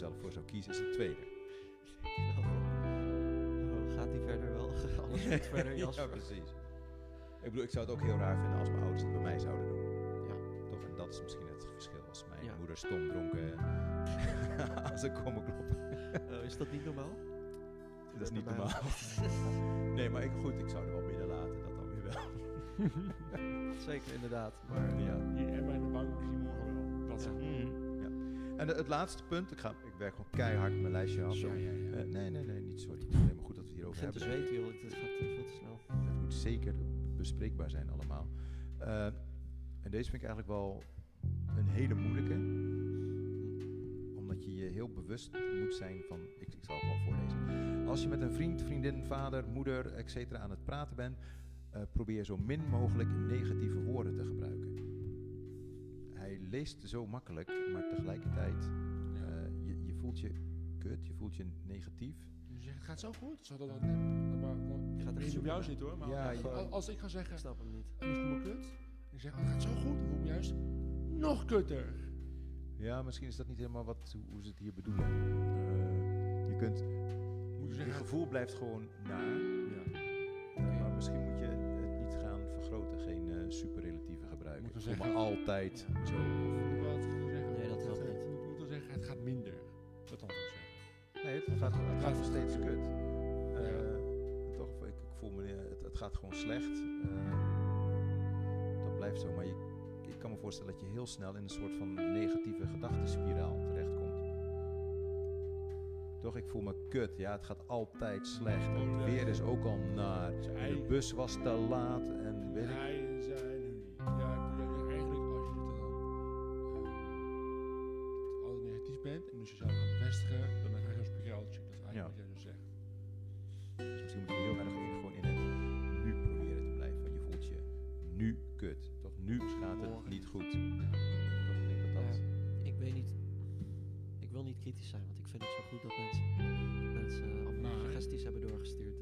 Zelf voor zou kiezen is het tweede. Oh, gaat die verder wel? Alles goed verder, ja, Jasper? precies. Ik bedoel, ik zou het ook heel raar vinden als mijn ouders het bij mij zouden doen. Ja. Toch? En dat is misschien het verschil. Als mijn Ja. moeder stom dronken als een komme kloppen. Oh, is dat niet normaal? Dat is niet normaal. Nee, maar ik, goed, ik zou er wel binnen laten. Dat dan weer wel. Zeker, inderdaad. Maar Ja. Hier en bij de bank, die morgen wel. Dat zijn. Ja. En het laatste punt, ik, ga, ik werk gewoon keihard mijn lijstje af. Ja, ja, ja. Eh, nee, nee, nee, niet sorry. Nee, maar goed dat we het hierover hebben. joh. Het gaat veel te snel. Het moet zeker bespreekbaar zijn allemaal. Eh, en deze vind ik eigenlijk wel een hele moeilijke. Omdat je je heel bewust moet zijn van... Ik, ik zal het wel voorlezen. Als je met een vriend, vriendin, vader, moeder, etc. aan het praten bent... eh, probeer zo min mogelijk negatieve woorden te gebruiken. Leest zo makkelijk, maar tegelijkertijd... Ja. eh, je, je voelt je kut, je voelt je negatief. Je zegt, het gaat zo goed. Zou dat dan net? Maar, maar, Je gaat ik echt weet niet op jou naar- zit hoor. Maar Ja, als, je- als- ik ga Ik zeggen, snap hem niet. ik voel me kut. En ik zeg, het gaat zo goed. Dan voel ik me juist nog kutter. Ja, misschien is dat niet helemaal wat, hoe, hoe ze het hier bedoelen. Eh, je kunt Moet je Je zeggen, gevoel blijft gewoon naar. ja. Ik zeggen- me altijd zo. Moet ik wel het zeggen? Nee, dat helpt niet. Ik moet wel zeggen, het gaat minder. Dat dan zeggen. Nee, het gaat, het gaat nog steeds kut. Eh, Ja. Toch, ik, ik voel me, eh, het, het gaat gewoon slecht. Eh, dat blijft zo. Maar je, ik kan me voorstellen dat je heel snel in een soort van negatieve gedachtenspiraal terechtkomt. Toch, ik voel me kut. Ja, het gaat altijd slecht. Oh, Het weer is ook al naar. De bus was te laat en weet ik nu gaat het morgen niet goed. Ik denk dat dat... Ik weet niet. Ik wil niet kritisch zijn, want ik vind het zo goed dat mensen, mensen allemaal Maar- suggesties hebben doorgestuurd.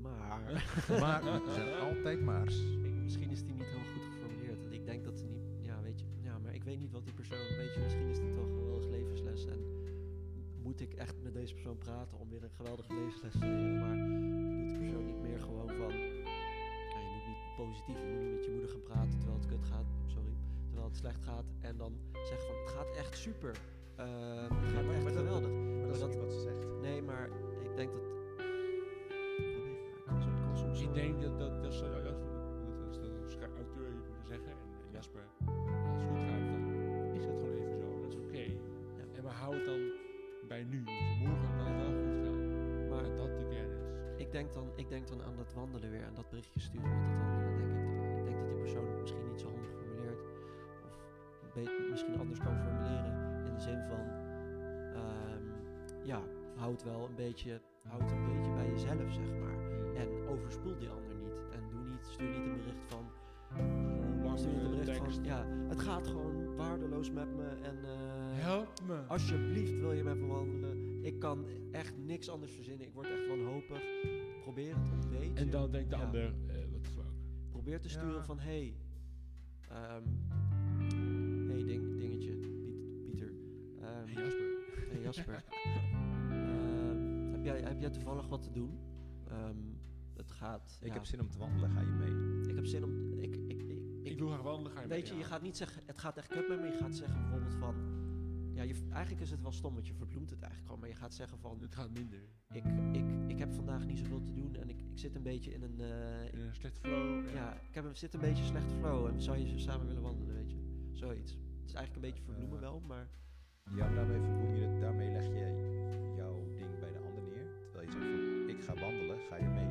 Maar Maar er zijn altijd maars. ik- misschien is die niet heel goed geformuleerd. En ik denk dat ze niet. Ja, weet je. Ja, maar ik weet niet wat die persoon. Weet je, misschien is dit toch wel eens levensles. En moet ik echt met deze persoon praten om weer een geweldige levensles te leren. Maar doet de persoon niet meer gewoon van. Positief. Je moet niet met je moeder gaan praten terwijl het kut gaat. Sorry. Terwijl het slecht gaat. En dan zeggen van het gaat echt super. Eh, het gaat maar- echt maar dat- geweldig. Maar dat is dat- niet wat ze zegt. Nee, maar ik denk dat. Probeer- Ik denk dat dat, dat dat dat schra- auteur hier moeten zeggen en, en Jasper, als het goed gaat, dan is het gewoon even zo. Dat is oké. Ja. En maar hou het dan bij nu. Dus morgen kan het wel goed gaan. Maar dat de kern is. Ik denk, dan, ik denk dan aan dat wandelen weer, aan dat berichtje sturen met dat wandelen, Misschien anders kan formuleren. In de zin van, ehm, ja, houd wel een beetje, houd een beetje bij jezelf, zeg maar. En overspoel die ander niet. En doe niet, stuur niet een bericht van, Zo'n stuur niet een bericht van, ja, het gaat gewoon waardeloos met me en... eh, Help me. Alsjeblieft wil je me wandelen. Ik kan echt niks anders verzinnen. Ik word echt wanhopig. Probeer het een beetje. En dan denkt de Ja. ander, eh, wat is. Probeer te Ja. sturen van, hey, ehm, Jasper. Ehm, heb, jij, heb jij toevallig wat te doen? Ehm, het gaat. Ik ja, heb zin om te wandelen, ga je mee? ik heb zin om. Ik, ik, ik, Ik ik- wil graag wandelen, ga je weet mee? je, je Ja. gaat niet zeggen, het gaat echt kut met me. Je gaat zeggen bijvoorbeeld van. Ja, je, eigenlijk is het wel stom, want je verbloemt het eigenlijk gewoon. Maar je gaat zeggen van. Het gaat minder. Ik, ik, ik heb vandaag niet zoveel te doen en ik, ik zit een beetje in een. eh, In een slecht flow. ja, ik heb een, zit een beetje slechte flow en zou je samen willen wandelen, weet je? Zoiets. Het is eigenlijk een beetje verbloemen wel, maar Ja, maar daarmee verbloem je het. Daarmee leg je jouw ding bij de ander neer. Terwijl je zegt van, ik ga wandelen, ga je mee?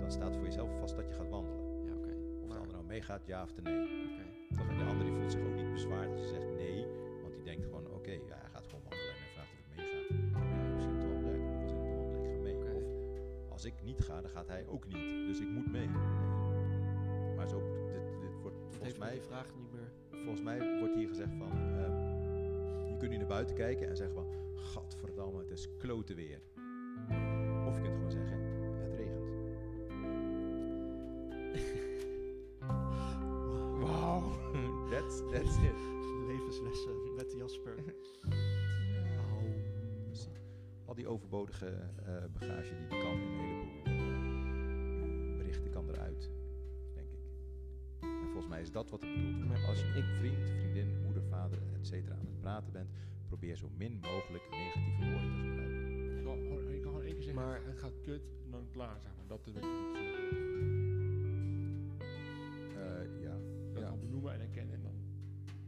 Dan staat voor jezelf vast dat je gaat wandelen. ja, oké. Of de ander nou meegaat, ja of nee. Oké. De ander die voelt zich ook niet bezwaard als je zegt nee. Want die denkt gewoon, oké, ja, hij gaat gewoon wandelen en hij vraagt of ik meega. Ja, misschien ja, ik wel zin om te wandelen, ik ga mee. Of als ik niet ga, dan gaat hij ook niet. Dus ik moet mee. Nee. Maar zo, dit, dit wordt volgens mij vraag niet meer. volgens mij wordt hier gezegd van, kunt nu naar buiten kijken en zeggen van, gadverdamme, het is klote weer. Of je kunt gewoon zeggen, het regent. Wow, that's, that's it. Levenslessen met Jasper. Precies. Al die overbodige eh, bagage die kan in een heleboel eh, berichten kan eruit, denk ik. En volgens mij is dat wat het bedoelt. Maar Als je ik- een vriend, vriendin, moeder, vader, et cetera aan het praten bent, probeer zo min mogelijk negatieve woorden te gebruiken. Je kan gewoon- je kan gewoon één keer zeggen, Maar- het gaat kut, en dan klaar zeg maar. Dat is wat je moet zeggen. Eh, ja. Dat Ja. kan benoemen en erkennen en dan.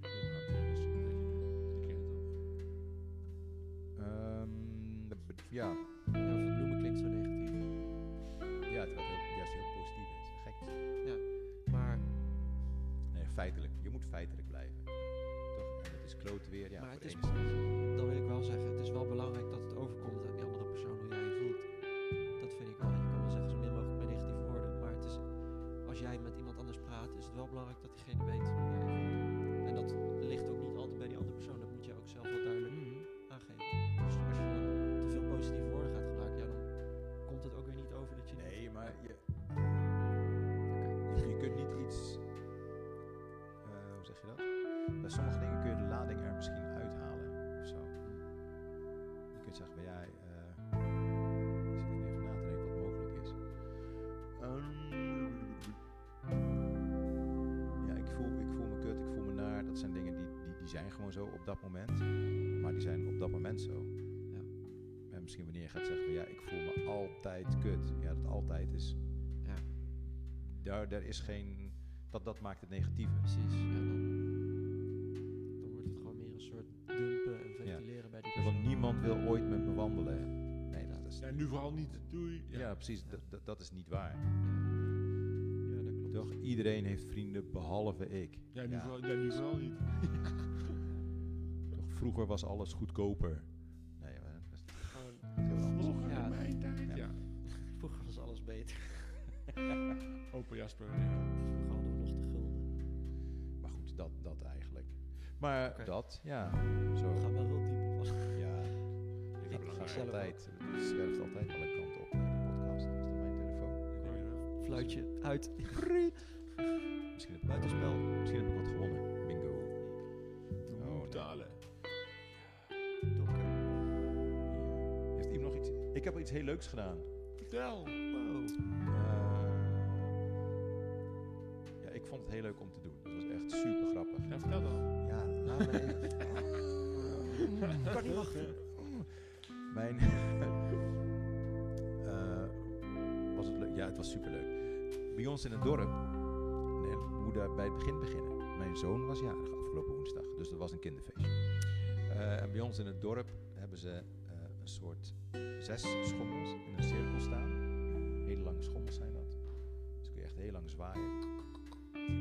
Ja, toch? Ehm, ja. Ja, verbloemen klinkt zo negatief. ja, terwijl het heel, juist heel positief is. Gek is dat. Maar, Nee, feitelijk. Je moet feitelijk klote zijn gewoon zo op dat moment. Maar die zijn op dat moment zo. Ja. En misschien wanneer je gaat zeggen, van ja, ik voel me altijd kut. Ja, dat altijd is Ja, daar, daar is geen. Dat, dat maakt het negatieve. precies. Ja, dan, dan wordt het gewoon meer een soort dumpen en ventileren bij die Ja, Want persoon. niemand wil ooit met me wandelen. Nee, dat is. Ja, nu vooral niet. Doei. Ja, precies. Dat, is niet waar. Ja, dat klopt. Toch? Iedereen heeft vrienden behalve ik. Ja, nu, Ja. Vooral, ja, nu vooral niet. Vroeger was alles goedkoper. Nee, maar dat is Gewoon. Vroeger Ja. in mijn tijd. Ja. Ja. vroeger was alles beter. Opa Jasper. Ja. Vroeger hadden we nog de gulden. Maar goed, dat, dat eigenlijk. Maar Oké. dat, ja. We Zo. gaan wel heel diep op. Ja. Ik ga zelf altijd. Het zwerft altijd alle kanten op naar die podcast. Is dat mijn telefoon? Niet. Fluitje uit. Misschien heb, ik, Buitenspel. misschien heb ik wat gewonnen. Ik heb iets heel leuks gedaan. Vertel. Wow. Eh, ja, ik vond het heel leuk om te doen. Het was echt super grappig. Ja, vertel dan. Ja, laat me even. kan niet wachten. Mijn. eh, was het leuk? Ja, het was super leuk. Bij ons in het dorp. Moeten bij het begin beginnen. Mijn zoon was jarig afgelopen woensdag, dus dat was een kinderfeestje. Eh, en bij ons in het dorp hebben ze eh, een soort zes schommels in een cirkel staan. Hele lange schommels zijn dat. Dus kun je echt heel lang zwaaien.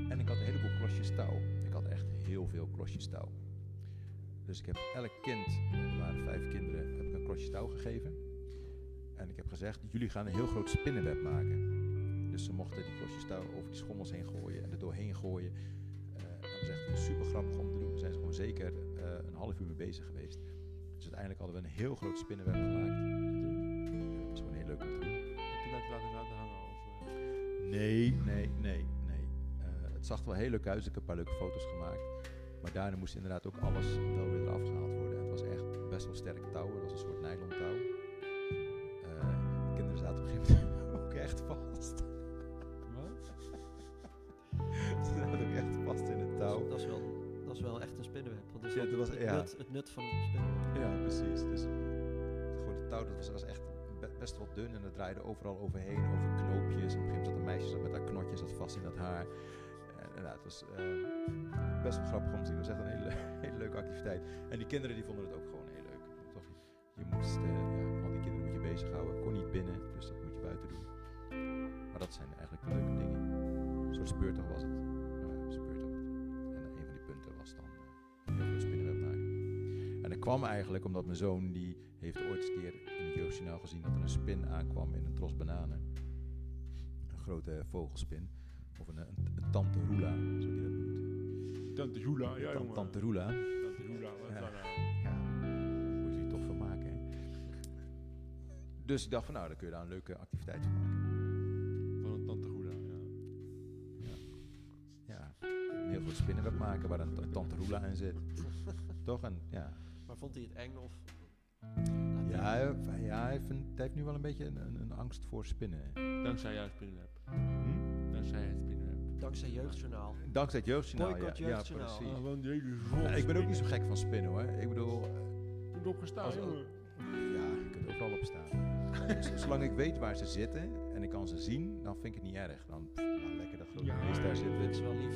En ik had een heleboel klosjes touw. Ik had echt heel veel klosjes touw. Dus ik heb elk kind, er waren vijf kinderen, heb ik een klosje touw gegeven. En ik heb gezegd, jullie gaan een heel groot spinnenweb maken. Dus ze mochten die klosjes touw over die schommels heen gooien en er doorheen gooien. Eh, en dat was echt super grappig om te doen. Daar zijn ze gewoon zeker eh, een half uur mee bezig geweest uiteindelijk hadden we een heel groot spinnenweb gemaakt. Dat was gewoon heel leuk om te doen. Heb toen dat laten laten hangen? Eh? Nee, nee, nee, nee. Eh, het zag er wel heel leuk uit. Dus ik heb een paar leuke foto's gemaakt. Maar daarna moest inderdaad ook alles wel weer eraf gehaald worden. Het was echt best wel sterk touw. Dat was een soort nylon touw. Eh, kinderen zaten op een gegeven moment ook echt vast. Wel echt een spinnenweb. Want dat Ja, dat was- het, ja. nut, het nut van een spinnenweb. Ja, precies. Dus gewoon het touw dat was, was echt be- best wel dun en het draaide overal overheen, over knoopjes. En op een gegeven moment zat een meisje zat met haar knotjes zat vast in dat haar. En, en ja, het was eh, best wel grappig om te zien. Het was echt een hele, hele leuke activiteit. En die kinderen die vonden het ook gewoon heel leuk. Toch, je moest, eh, ja, al die kinderen moet je bezighouden. Kon niet binnen, dus dat moet je buiten doen. Maar dat zijn eigenlijk de leuke dingen. Een soort speurtocht was het. Kwam eigenlijk omdat mijn zoon, die heeft ooit eens een keer in het jeugdjournaal gezien dat er een spin aankwam in een tros bananen. Een grote vogelspin. Of een, een, een tante roula, zo die dat noemt. Tante Jula, ja jongen. tante roula. Tante wat Ja. nou? Ja, moet je toch van maken. Hè? Dus ik dacht van nou, dan kun je daar een leuke activiteit van maken. Van een Tante Jula, ja. Ja, een heel groot spinnenweb maken waar een ta- tante roula in zit. toch? En ja, Maar vond hij het eng of... ja, hij, ja hij, vindt, hij heeft nu wel een beetje een, een, een angst voor spinnen. Dankzij jouw spinnenweb. Hm? Dankzij het spinnenweb. Dankzij Jeugdjournaal. Dankzij het jeugdjournaal, ja, Boycott ja, Jeugdjournaal. precies. Ah, Ja, ik ben ook niet zo gek van spinnen hoor. Ik bedoel, eh, Moet opgestaan, Als- als- jongen. ja, je kunt overal op staan. Z- Zolang ik weet waar ze zitten en ik kan ze zien, dan vind ik het niet erg. Dan pff, nou, lekker dat grote Ja, beest daar Dat zitten. is wel lief.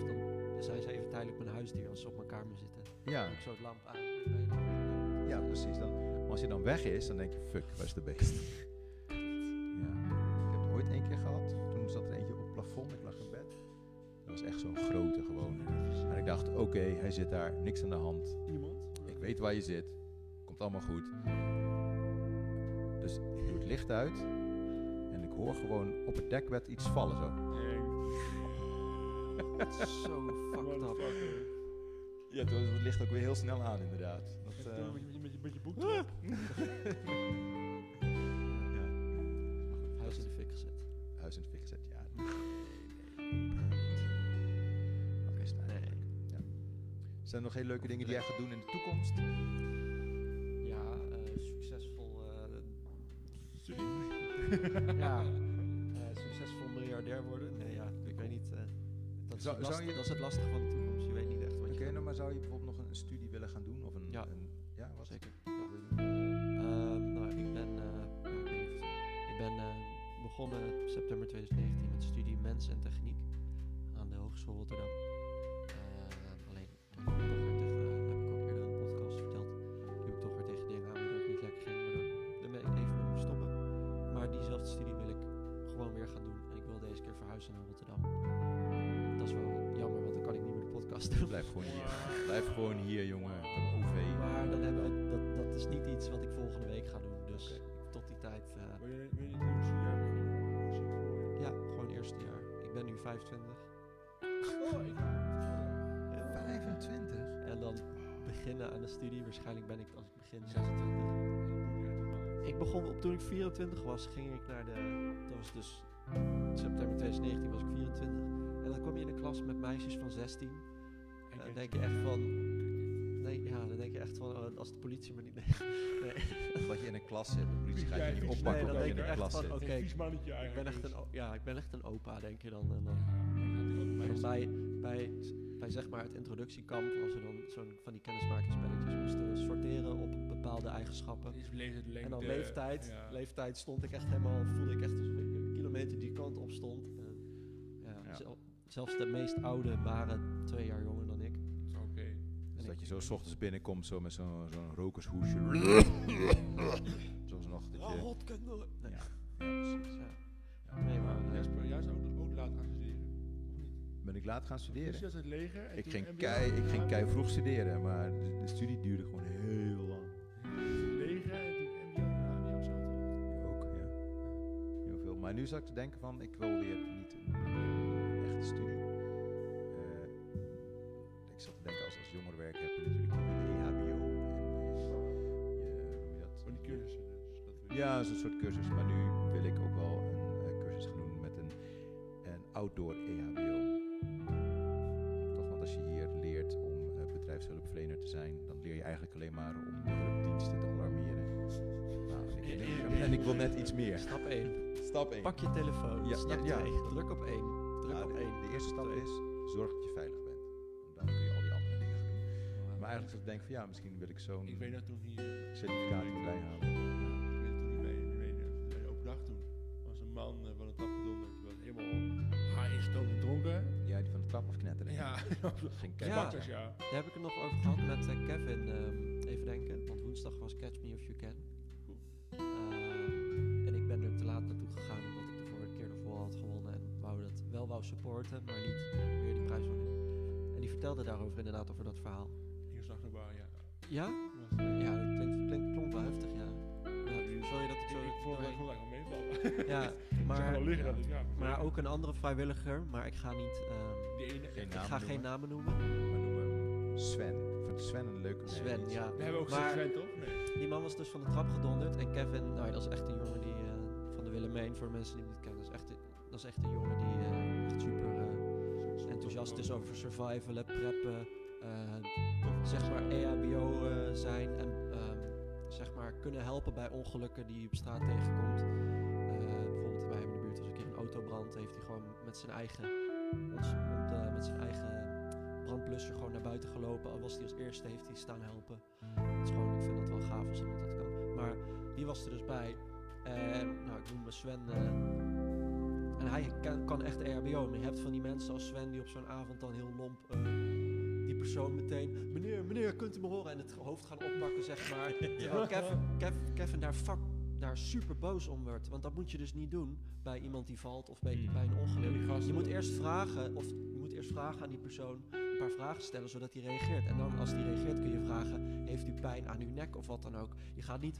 Dan zijn ze even tijdelijk mijn huisdier als ze op mijn kamer zitten. Ja, Ik zo het lamp aan. Ja, precies. Dan, maar als je dan weg is, dan denk je, fuck, waar is de beest? ja. Ik heb het ooit één keer gehad. Toen zat er eentje op het plafond, ik lag in bed. Dat was echt zo'n grote gewoon. En ik dacht, oké, hij zit daar, niks aan de hand. Iemand? Ik weet waar je zit. Komt allemaal goed. Dus ik doe het licht uit. En ik hoor gewoon op het dekbed iets vallen zo. Nee. Zo fucked up. Ja, toen was het licht ook weer heel snel aan inderdaad. Dat, En boek Ah. Huis in de fik gezet. Huis in de fik gezet, ja. Nee, nee. Oké, is het Nee. eigenlijk. Ja. Zijn er nog hele leuke dingen die jij gaat doen in de toekomst? Ja, eh, succesvol. eh, Sorry. ja, eh, succesvol miljardair worden. Nee, ja, ik weet niet. eh, dat, is Zou- het zou last- je- dat is het lastige van de toekomst. Je weet niet echt wat Oké, je gaat nou, maar zou je bijvoorbeeld nog een, een studie willen gaan doen? Of een, Ja. een? Zeker. Ehm, nou, ik ben, eh, ik, ik ben eh, begonnen september 2019 met studie Mens en Techniek aan de Hogeschool Rotterdam. Podcast doen. Blijf gewoon hier. Blijf gewoon hier, jongen. OV. Maar dan hebben we, dat, dat is niet iets wat ik volgende week ga doen. Dus tot die tijd, eh, Wil je wil je het beginnen? Je? ja, gewoon eerste jaar. Ik ben nu 25. Oh, ik... Ja. 25? En dan beginnen aan de studie. Waarschijnlijk ben ik als ik begin 26. 26. Ik begon op toen ik 24 was, ging ik naar de. Dat was dus september 2019 was ik 24. En dan kom je in een klas met meisjes van 16. En dan denk je echt van. Nee, ja, dan denk je echt van, oh, als de politie me niet. Nee, nee. Dat je in een klas zit. De politie gaat je niet oppakken Nee, dan je denk in je een echt klas van, zit. oké, Ik ben, echt een, ja, ik ben echt een opa, denk je dan. En dan Ja, bij, bij, bij zeg maar het introductiekamp, als we dan zo'n van die kennismakingsspelletjes moesten sorteren op bepaalde eigenschappen. En dan leeftijd, ja. leeftijd stond ik echt helemaal, voelde ik echt alsof ik een kilometer die kant op stond. En, ja, Ja. zel- zelfs de meest oude waren twee jaar jonger dat je zo 's ochtends binnenkomt zo met zo'n zo'n rokershoesje. Zoals nog dat je... Ja, ja, precies. ja. nee maar Jasper, jij zou ook, ook laat gaan studeren. Of niet? Ben ik laat gaan Dus studeren? het leger. Ik ging, kei, ik ging kei vroeg studeren, maar de, de studie duurde gewoon heel lang. Zo. Maar nu zou ik te denken van, ik wil weer niet een, een echte studie. Eh, ik zat te denken, als, als jongerenwerk Ja, zo'n soort cursus. Maar nu wil ik ook wel een eh, cursus gaan doen met een, een outdoor EHBO. Toch, want als je hier leert om eh, bedrijfshulpverlener te zijn, dan leer je eigenlijk alleen maar om de hulpdiensten te alarmeren. Nou, en, ik, en ik- en ik wil net iets meer. Stap 1. Stap 1. Pak je telefoon. Ja, Stap ja, ja. 2. Druk op 1. Druk Nou, op de, 1. de eerste stap Twee. is zorg dat je veilig bent. En dan kun je al die andere dingen gaan doen. Maar eigenlijk als ik denk van ja, misschien wil ik zo'n Ik weet dat toen hier... certificaat erbij halen. Van de afknetteren. Ja, Ging Ja. ja. Daar heb ik het nog over gehad met eh, Kevin. ehm, even denken, want woensdag was Catch Me If You Can. Ehm, en ik ben er te laat naartoe gegaan omdat ik de vorige keer ervoor had gewonnen. En wou dat wel wou supporten, maar niet weer die prijs winnen. En die vertelde daarover inderdaad, over dat verhaal. Hier zag naar bar, ja. Ja? Eh, Ja, dat klinkt, klinkt, klonk wel heftig, ja. ja je dat ik zo... ik vond het wel meevallen. Ja, Ik maar, wel liggen, dat ik, ja. maar ook een andere vrijwilliger, maar ik ga niet... ehm, Die ene. Ik namen ga geen noemen. namen noemen. Maar noem hem Sven. Ik vind Sven een leuke. Sven, ja. We hebben ook Maar- Sven, toch? Nee. Die man was dus van de trap gedonderd. En Kevin, nou ja, dat is echt een jongen die eh, van de Willemijn, voor de mensen die hem niet kennen, dat is echt, een- dat is echt een jongen die eh, echt super eh, enthousiast is over survivalen, preppen, eh, zeg maar EHBO eh, zijn en ehm, zeg maar kunnen helpen bij ongelukken die je op straat tegenkomt. Autobrand, heeft hij gewoon met zijn eigen, ons, ont- eh, met zijn eigen brandblusser gewoon naar buiten gelopen. Al was hij als eerste, heeft hij staan helpen. Het is gewoon, ik vind dat wel gaaf als iemand dat kan. Maar die was er dus bij. En nou, ik noem me Sven. eh, en hij kan, kan echt EHBO. Maar je hebt van die mensen als Sven die op zo'n avond dan heel lomp eh, die persoon meteen... Meneer, meneer, kunt u me horen? En het hoofd gaan oppakken, zeg maar. Terwijl Kevin, Kev- Kevin daar, fuck, daar super boos om wordt. Want dat moet je dus niet doen bij iemand die valt of bij, Hmm. bij een ongeluk. Die gasten- Je moet eerst vragen, of je moet eerst vragen aan die persoon een paar vragen stellen zodat hij reageert. En dan als hij reageert kun je vragen, heeft u pijn aan uw nek of wat dan ook. Je gaat niet,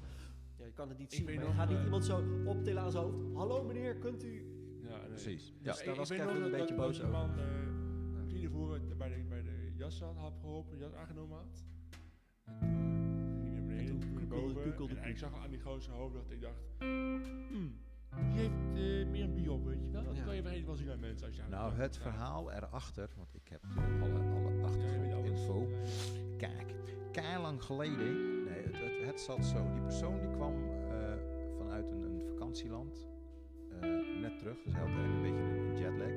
ja, je kan het niet Ik zien, weet maar je gaat niet eh, iemand zo optillen aan zijn hoofd. Hallo meneer, kunt u... Ja, nee. Precies. Ja. Dus daar ik was Kevin een beetje dat boos die over. man uh, tien voor bij de, bij de jas had, had geholpen, jas aangenomen had. En ik zag al aan die gozer hoofd dat ik dacht, hmm, die heeft eh, meer een bier op, weet je wel. Dat Ja. kan je vergeten wel zien aan mensen als je aan Nou, het verhaal erachter, want ik heb natuurlijk alle, alle achtergrondinfo. Kijk, kei lang geleden. Nee, het, het, het zat zo. Die persoon die kwam eh, vanuit een, een vakantieland. eh, net terug, dus hij had een beetje een jetlag.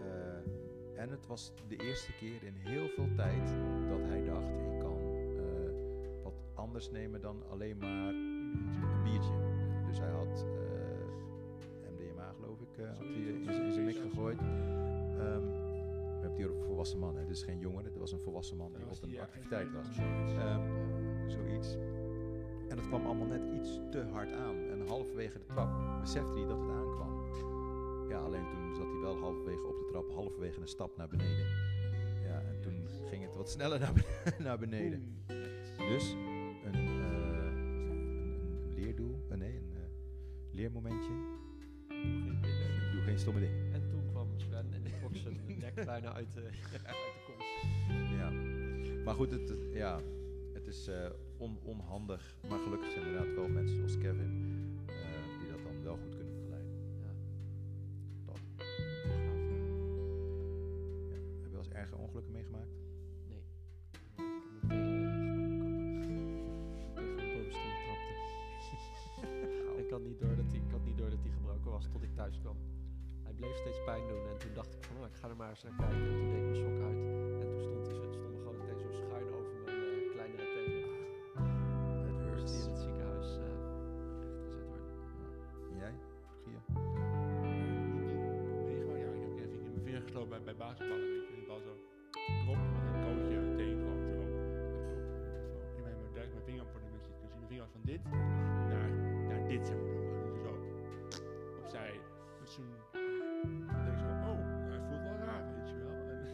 Eh, en het was de eerste keer in heel veel tijd dat hij dacht: ik anders nemen dan alleen maar een biertje. Dus hij had eh, MDMA, geloof ik, eh, had hij in zijn- mik gegooid. Ehm, we hebben het hier over een volwassen man, hè. dit is geen jongere, dit was een volwassen man die Dat op een activiteit was. zoiets. Ehm, zoiets. En het kwam allemaal net iets te hard aan. En halverwege de trap besefte hij dat het aankwam. Ja, alleen toen zat hij wel halverwege op de trap, halverwege een stap naar beneden. Ja, en toen ging het wat sneller naar, naar beneden. Dus leermomentje. Doe geen stomme dingen. En toen kwam Sven en die trok zijn nek bijna uit de, uit de kont. Ja. Maar goed, het, het- ja, het is eh, on- onhandig. Maar gelukkig zijn er inderdaad wel mensen zoals Kevin doen en toen dacht ik van, oh, ik ga er maar eens naar kijken. En toen deed ik mijn sok uit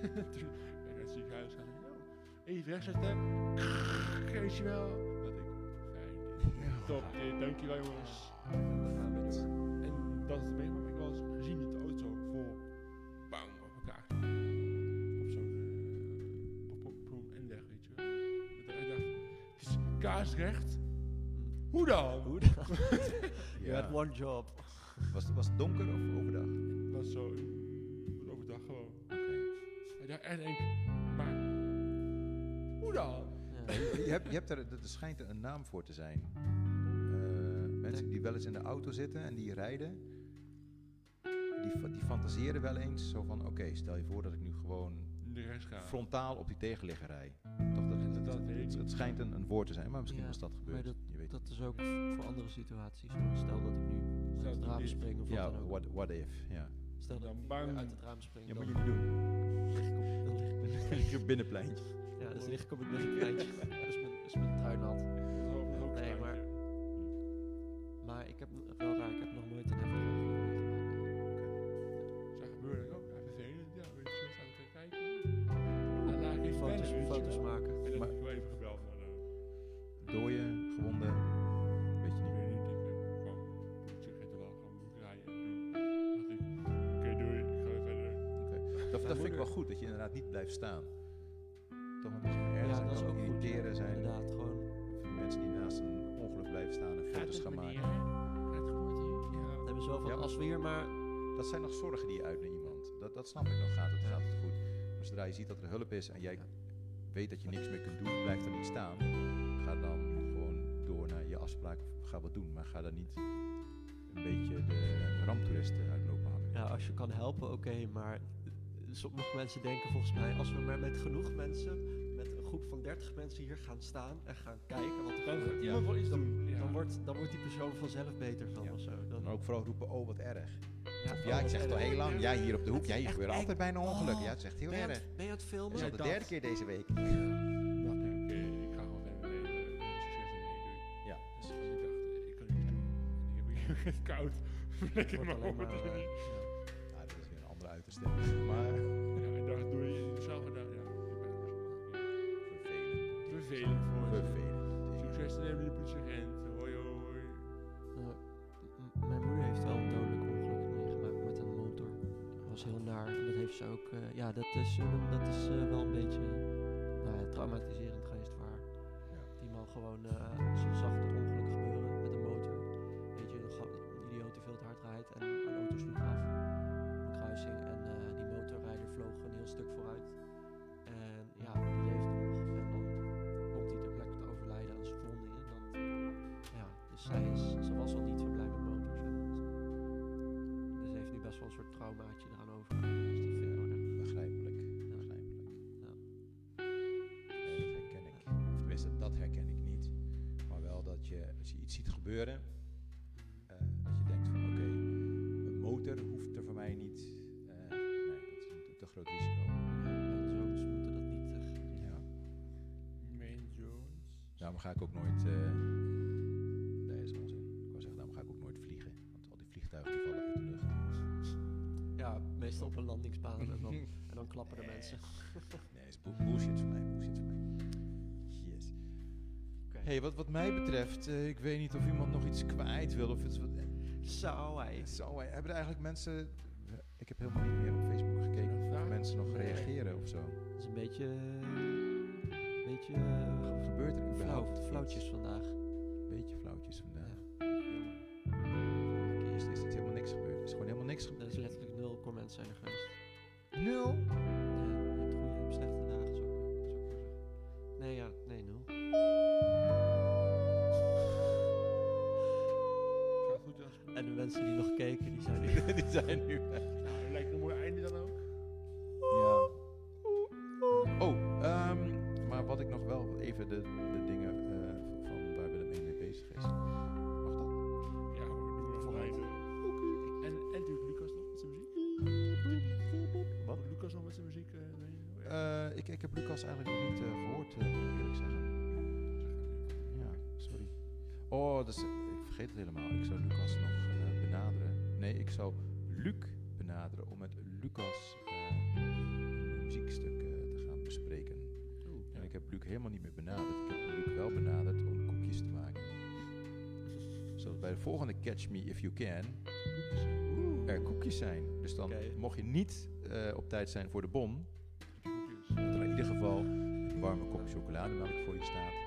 toen ben ik naar het ziekenhuis gaan en oh, even wegzetten. Weet je wel. Dat ik, fijn dit. Top dit, dankjewel jongens. En. En dat is het meegemaakt. Ik was gezien dat de auto vol bang op elkaar. Op zo'n eh, op, op, op zo'n N-weg, weet je wel. Dat ik dacht, het is kaarsrecht. Hoe dan? Hoe dan? You had one job. Was het, was het donker of overdag? Het was zo En denk maar hoe dan? Ja. je, hebt, je hebt er, er schijnt er een naam voor te zijn. Eh, mensen die wel eens in de auto zitten en die rijden, die, die fantaseren wel eens zo van: oké, stel je voor dat ik nu gewoon frontaal op die tegenligger rij. Toch, dat, Dat- dat, dat het, het schijnt een, een woord te zijn, maar misschien Ja, was dat gebeurd. je weet Dat is ook voor andere situaties. Stel dat ik nu uit het dat raam spring of Ja, wat dan ook. what, what if, ja. Stel dat Dan bang. uit het raam spring, Ja, dan moet je niet doen. lig ik op, dan lig ik met binnenpleintje. Ja, dus lig ik op het binnenpleintje. dus mijn, dus mijn trui nat. Nee, Maar goed, dat je inderdaad niet blijft staan. Toch, want als ergens Ja, dat is kan ook goed. irriteren zijn Inderdaad, gewoon. voor mensen die naast een ongeluk blijven staan en foto's gaan maken. Gaat? Ja. Hebben ze wel van, Ja, als we hier maar... Dat zijn nog zorgen die je uit naar iemand. Dat, dat snap ik nog, gaat het, gaat het goed. Maar zodra je ziet dat er hulp is en jij weet dat je niks meer kunt doen, blijf er niet staan. Ga dan gewoon door naar je afspraak ga wat doen. Maar ga dan niet een beetje de ramptoeristen uitlopen hangen. Ja, als je kan helpen, oké, maar sommige mensen denken volgens mij, als we maar met genoeg mensen, met een groep van 30 mensen hier gaan staan en gaan kijken wat er Dan gebeurt, iemand wel iets doen. Ja. dan, wordt, dan wordt die persoon vanzelf beter van Ja. of zo. Dan, Dan ook vooral roepen, oh wat erg. ja, Of oh, ja, ik zeg het al heel lang, ja hier op de hoek, Het ja hier echt gebeuren eng. altijd bijna ongelukken. Oh. Ja, het is echt heel Ben je, aan erg. het, ben je aan het Het filmen? is al Ja, de dat. derde keer deze week. dacht ik, oké, ik ga gewoon verder mijn leven. eh, Succes. Ja, Dus ik dacht, eh, ik kan niks doen. En ik heb hier koud. Lekker Wordt maar alleen op. maar, Ja, nou, dat is weer een andere uiterste. Maar Gewoon. ze zag het ongeluk gebeuren met een motor. Weet je, ga- een idioot die veel te hard rijdt. En een auto sloeg gebeuren, eh, dat je denkt van oké, een motor hoeft er voor mij niet. eh, nee, dat is een te groot risico. Zoons moeten dat niet. eh, Ja. Main Jones. Daarom ga ik ook nooit. eh nee, dat is onzin. Ik wou zeggen, daarom ga ik ook nooit vliegen. Want al die vliegtuigen die vallen uit de lucht. ja, meestal op een landingsbaan en dan, en dan klappen de Nee. mensen. Nee, dat is mij. Bullshit Hey, wat, wat mij betreft, eh, ik weet niet of iemand nog iets kwijt wil. Of het wat, Zou hij? Eh, hebben er eigenlijk mensen. Ik heb helemaal niet meer op Facebook gekeken of mensen nog reageren of zo. Dat is een beetje. Een beetje. eh, Wat gebeurt er flauw, überhaupt? flauwtjes vandaag. Een beetje flauwtjes vandaag. Ja. Keer is, er helemaal niks gebeurd. Er is gewoon helemaal niks Er is gebeurd. letterlijk nul comments zijn er geweest. Zijn nu... Luc helemaal niet meer benaderd. Ik heb Luc wel benaderd om koekjes te maken. Zodat bij de volgende Catch Me If You Can er koekjes zijn. Dus dan mocht je niet eh, op tijd zijn voor de bon, Koekjes. dat er in ieder geval een warme kop chocolademelk voor je staat.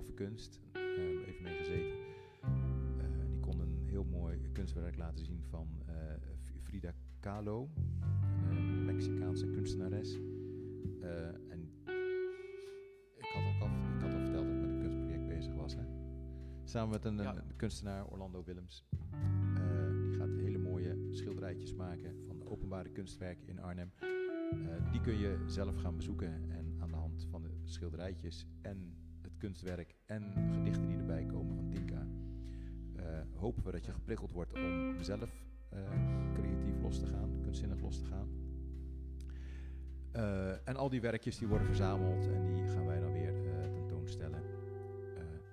Toffe kunst. Ehm, even mee gezeten. Eh, en die kon een heel mooi kunstwerk laten zien van eh, Frida Kahlo. Een eh, Mexicaanse kunstenares. Eh, en ik had, ook al, ik had al verteld dat ik met een kunstproject bezig was. Hè? Samen met een, Ja. een kunstenaar, Orlando Willems. Eh, die gaat hele mooie schilderijtjes maken van openbare kunstwerken in Arnhem. Eh, die kun je zelf gaan bezoeken en aan de hand van de schilderijtjes en kunstwerk en gedichten die erbij komen van Tinka, eh, hopen we dat je geprikkeld wordt om zelf eh, creatief los te gaan, kunstzinnig los te gaan. Eh, en al die werkjes die worden verzameld en die gaan wij dan weer tentoonstellen.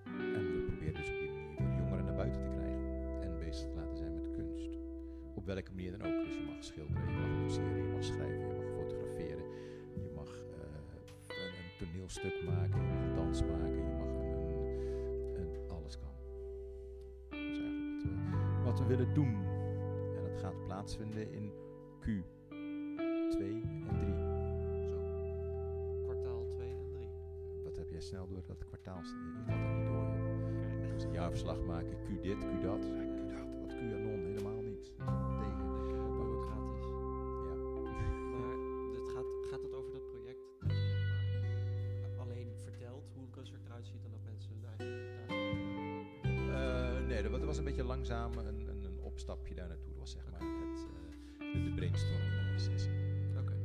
En we proberen dus op die manier weer jongeren naar buiten te krijgen en bezig te laten zijn met kunst. Op welke manier dan ook. Dus je mag schilderen, je mag boetseren, je mag schrijven, je mag fotograferen. Je mag een toneelstuk maken, maken, je mag een, een, een- alles kan. Dat is eigenlijk wat we, wat we willen doen. En dat gaat plaatsvinden in Q2 en 3. Zo. Kwartaal 2 en 3. Wat heb jij snel door dat kwartaal? Je had dat niet door. Dus een jaarverslag maken, Q dit, Q dat. Opstapje daar naartoe. Dat was zeg maar het, eh, de, de brainstorm eh, sessie.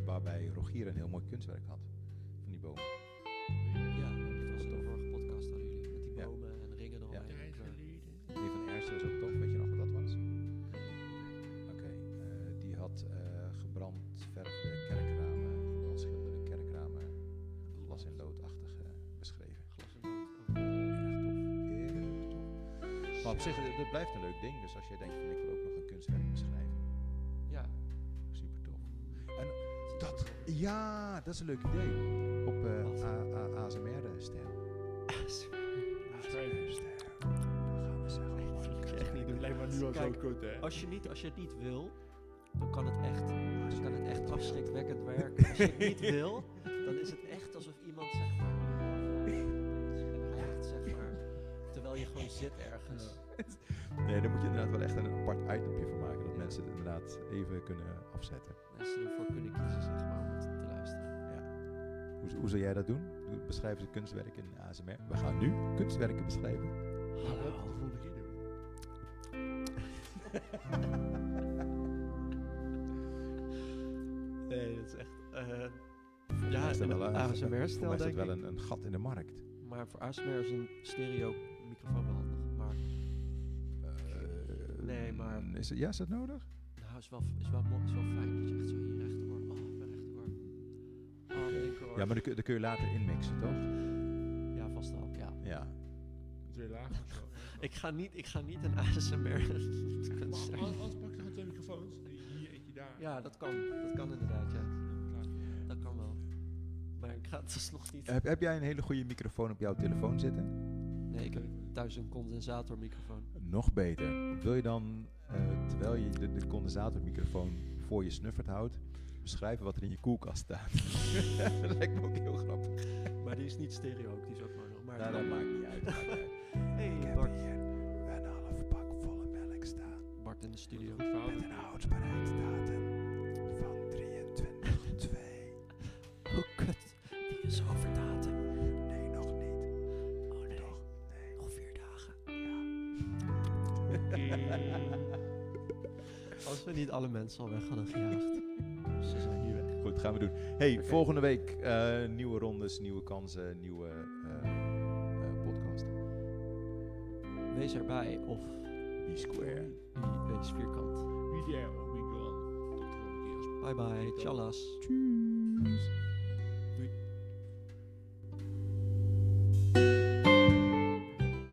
Waarbij Rogier een heel mooi kunstwerk had. Op zich, het, het blijft een leuk ding. Dus als jij denkt van ik wil ook nog een kunstwerk beschrijven. Ja. Super tof. En dat, ja, dat is een leuk idee. Op eh? A- A- ASMR-stijl. Dan gaan we zeggen. moet je echt niet doen. Lijkt me nu al zo kut, hè? Als je, niet, als je het niet wil, dan kan het echt, dan kan het echt afschrikwekkend werken. Als je het niet wil, zit ergens. Nee, daar moet je inderdaad wel echt een apart itempje van maken. Dat mensen het inderdaad even kunnen afzetten. Mensen ervoor kunnen kiezen zeg maar om het te luisteren. Hoe, hoe zou jij dat doen? Doe- Beschrijf een kunstwerk in ASMR. We gaan nu kunstwerken beschrijven. Dat de volgende keer doen? Nee, dat is echt. eh, ja, is wel een een- ASMR Voor mij stel is wel ik. een, een gat in de markt. Maar voor ASMR is een stereo microfoon wel Eh, Nee, maar- Is het, ja, is dat nodig? nou, is wel, is wel, mooi, is wel fijn dat je echt zo in je rechteroor. Oh, mijn rechteroor. Oh, mijn linkeroor. Ja, maar dan kun, dan kun je later inmixen, toch? Ja, vast wel. Ja. Ja. Twee lagen of zo. Ik ga niet, ik ga niet een ASMR Maar. Anders pak je gewoon twee microfoons. Hier, eentje daar. Ja, dat kan. Dat kan inderdaad, ja. Dat kan wel. Maar ik ga het dus nog niet. Heb, heb jij een hele goede microfoon op jouw telefoon zitten? Nee, ik heb thuis een condensatormicrofoon. Nog beter. Wil je dan, eh, terwijl je de, de condensatormicrofoon voor je snuffert houdt, beschrijven wat er in je koelkast staat? dat lijkt me ook heel grappig. Maar die is niet stereo, die is ook maar nog. Maar Nou, dat maakt niet uit. maakt niet uit. Hey, Ik heb Bart. hier een half pak volle melk staan. Bart in de studio. Met een houdbaarheidsdatum van 23-2. Oh, kut. Die is over niet alle mensen al weg hadden gejaagd. Ze zijn nu weg. Goed, gaan we doen. Hey, volgende week eh, nieuwe rondes, nieuwe kansen, nieuwe eh, eh, podcast. Wees erbij of B-Square. wie wees vierkant. There or we gone. Tot de volgende keer. Bye bye, tjallas. Tjus.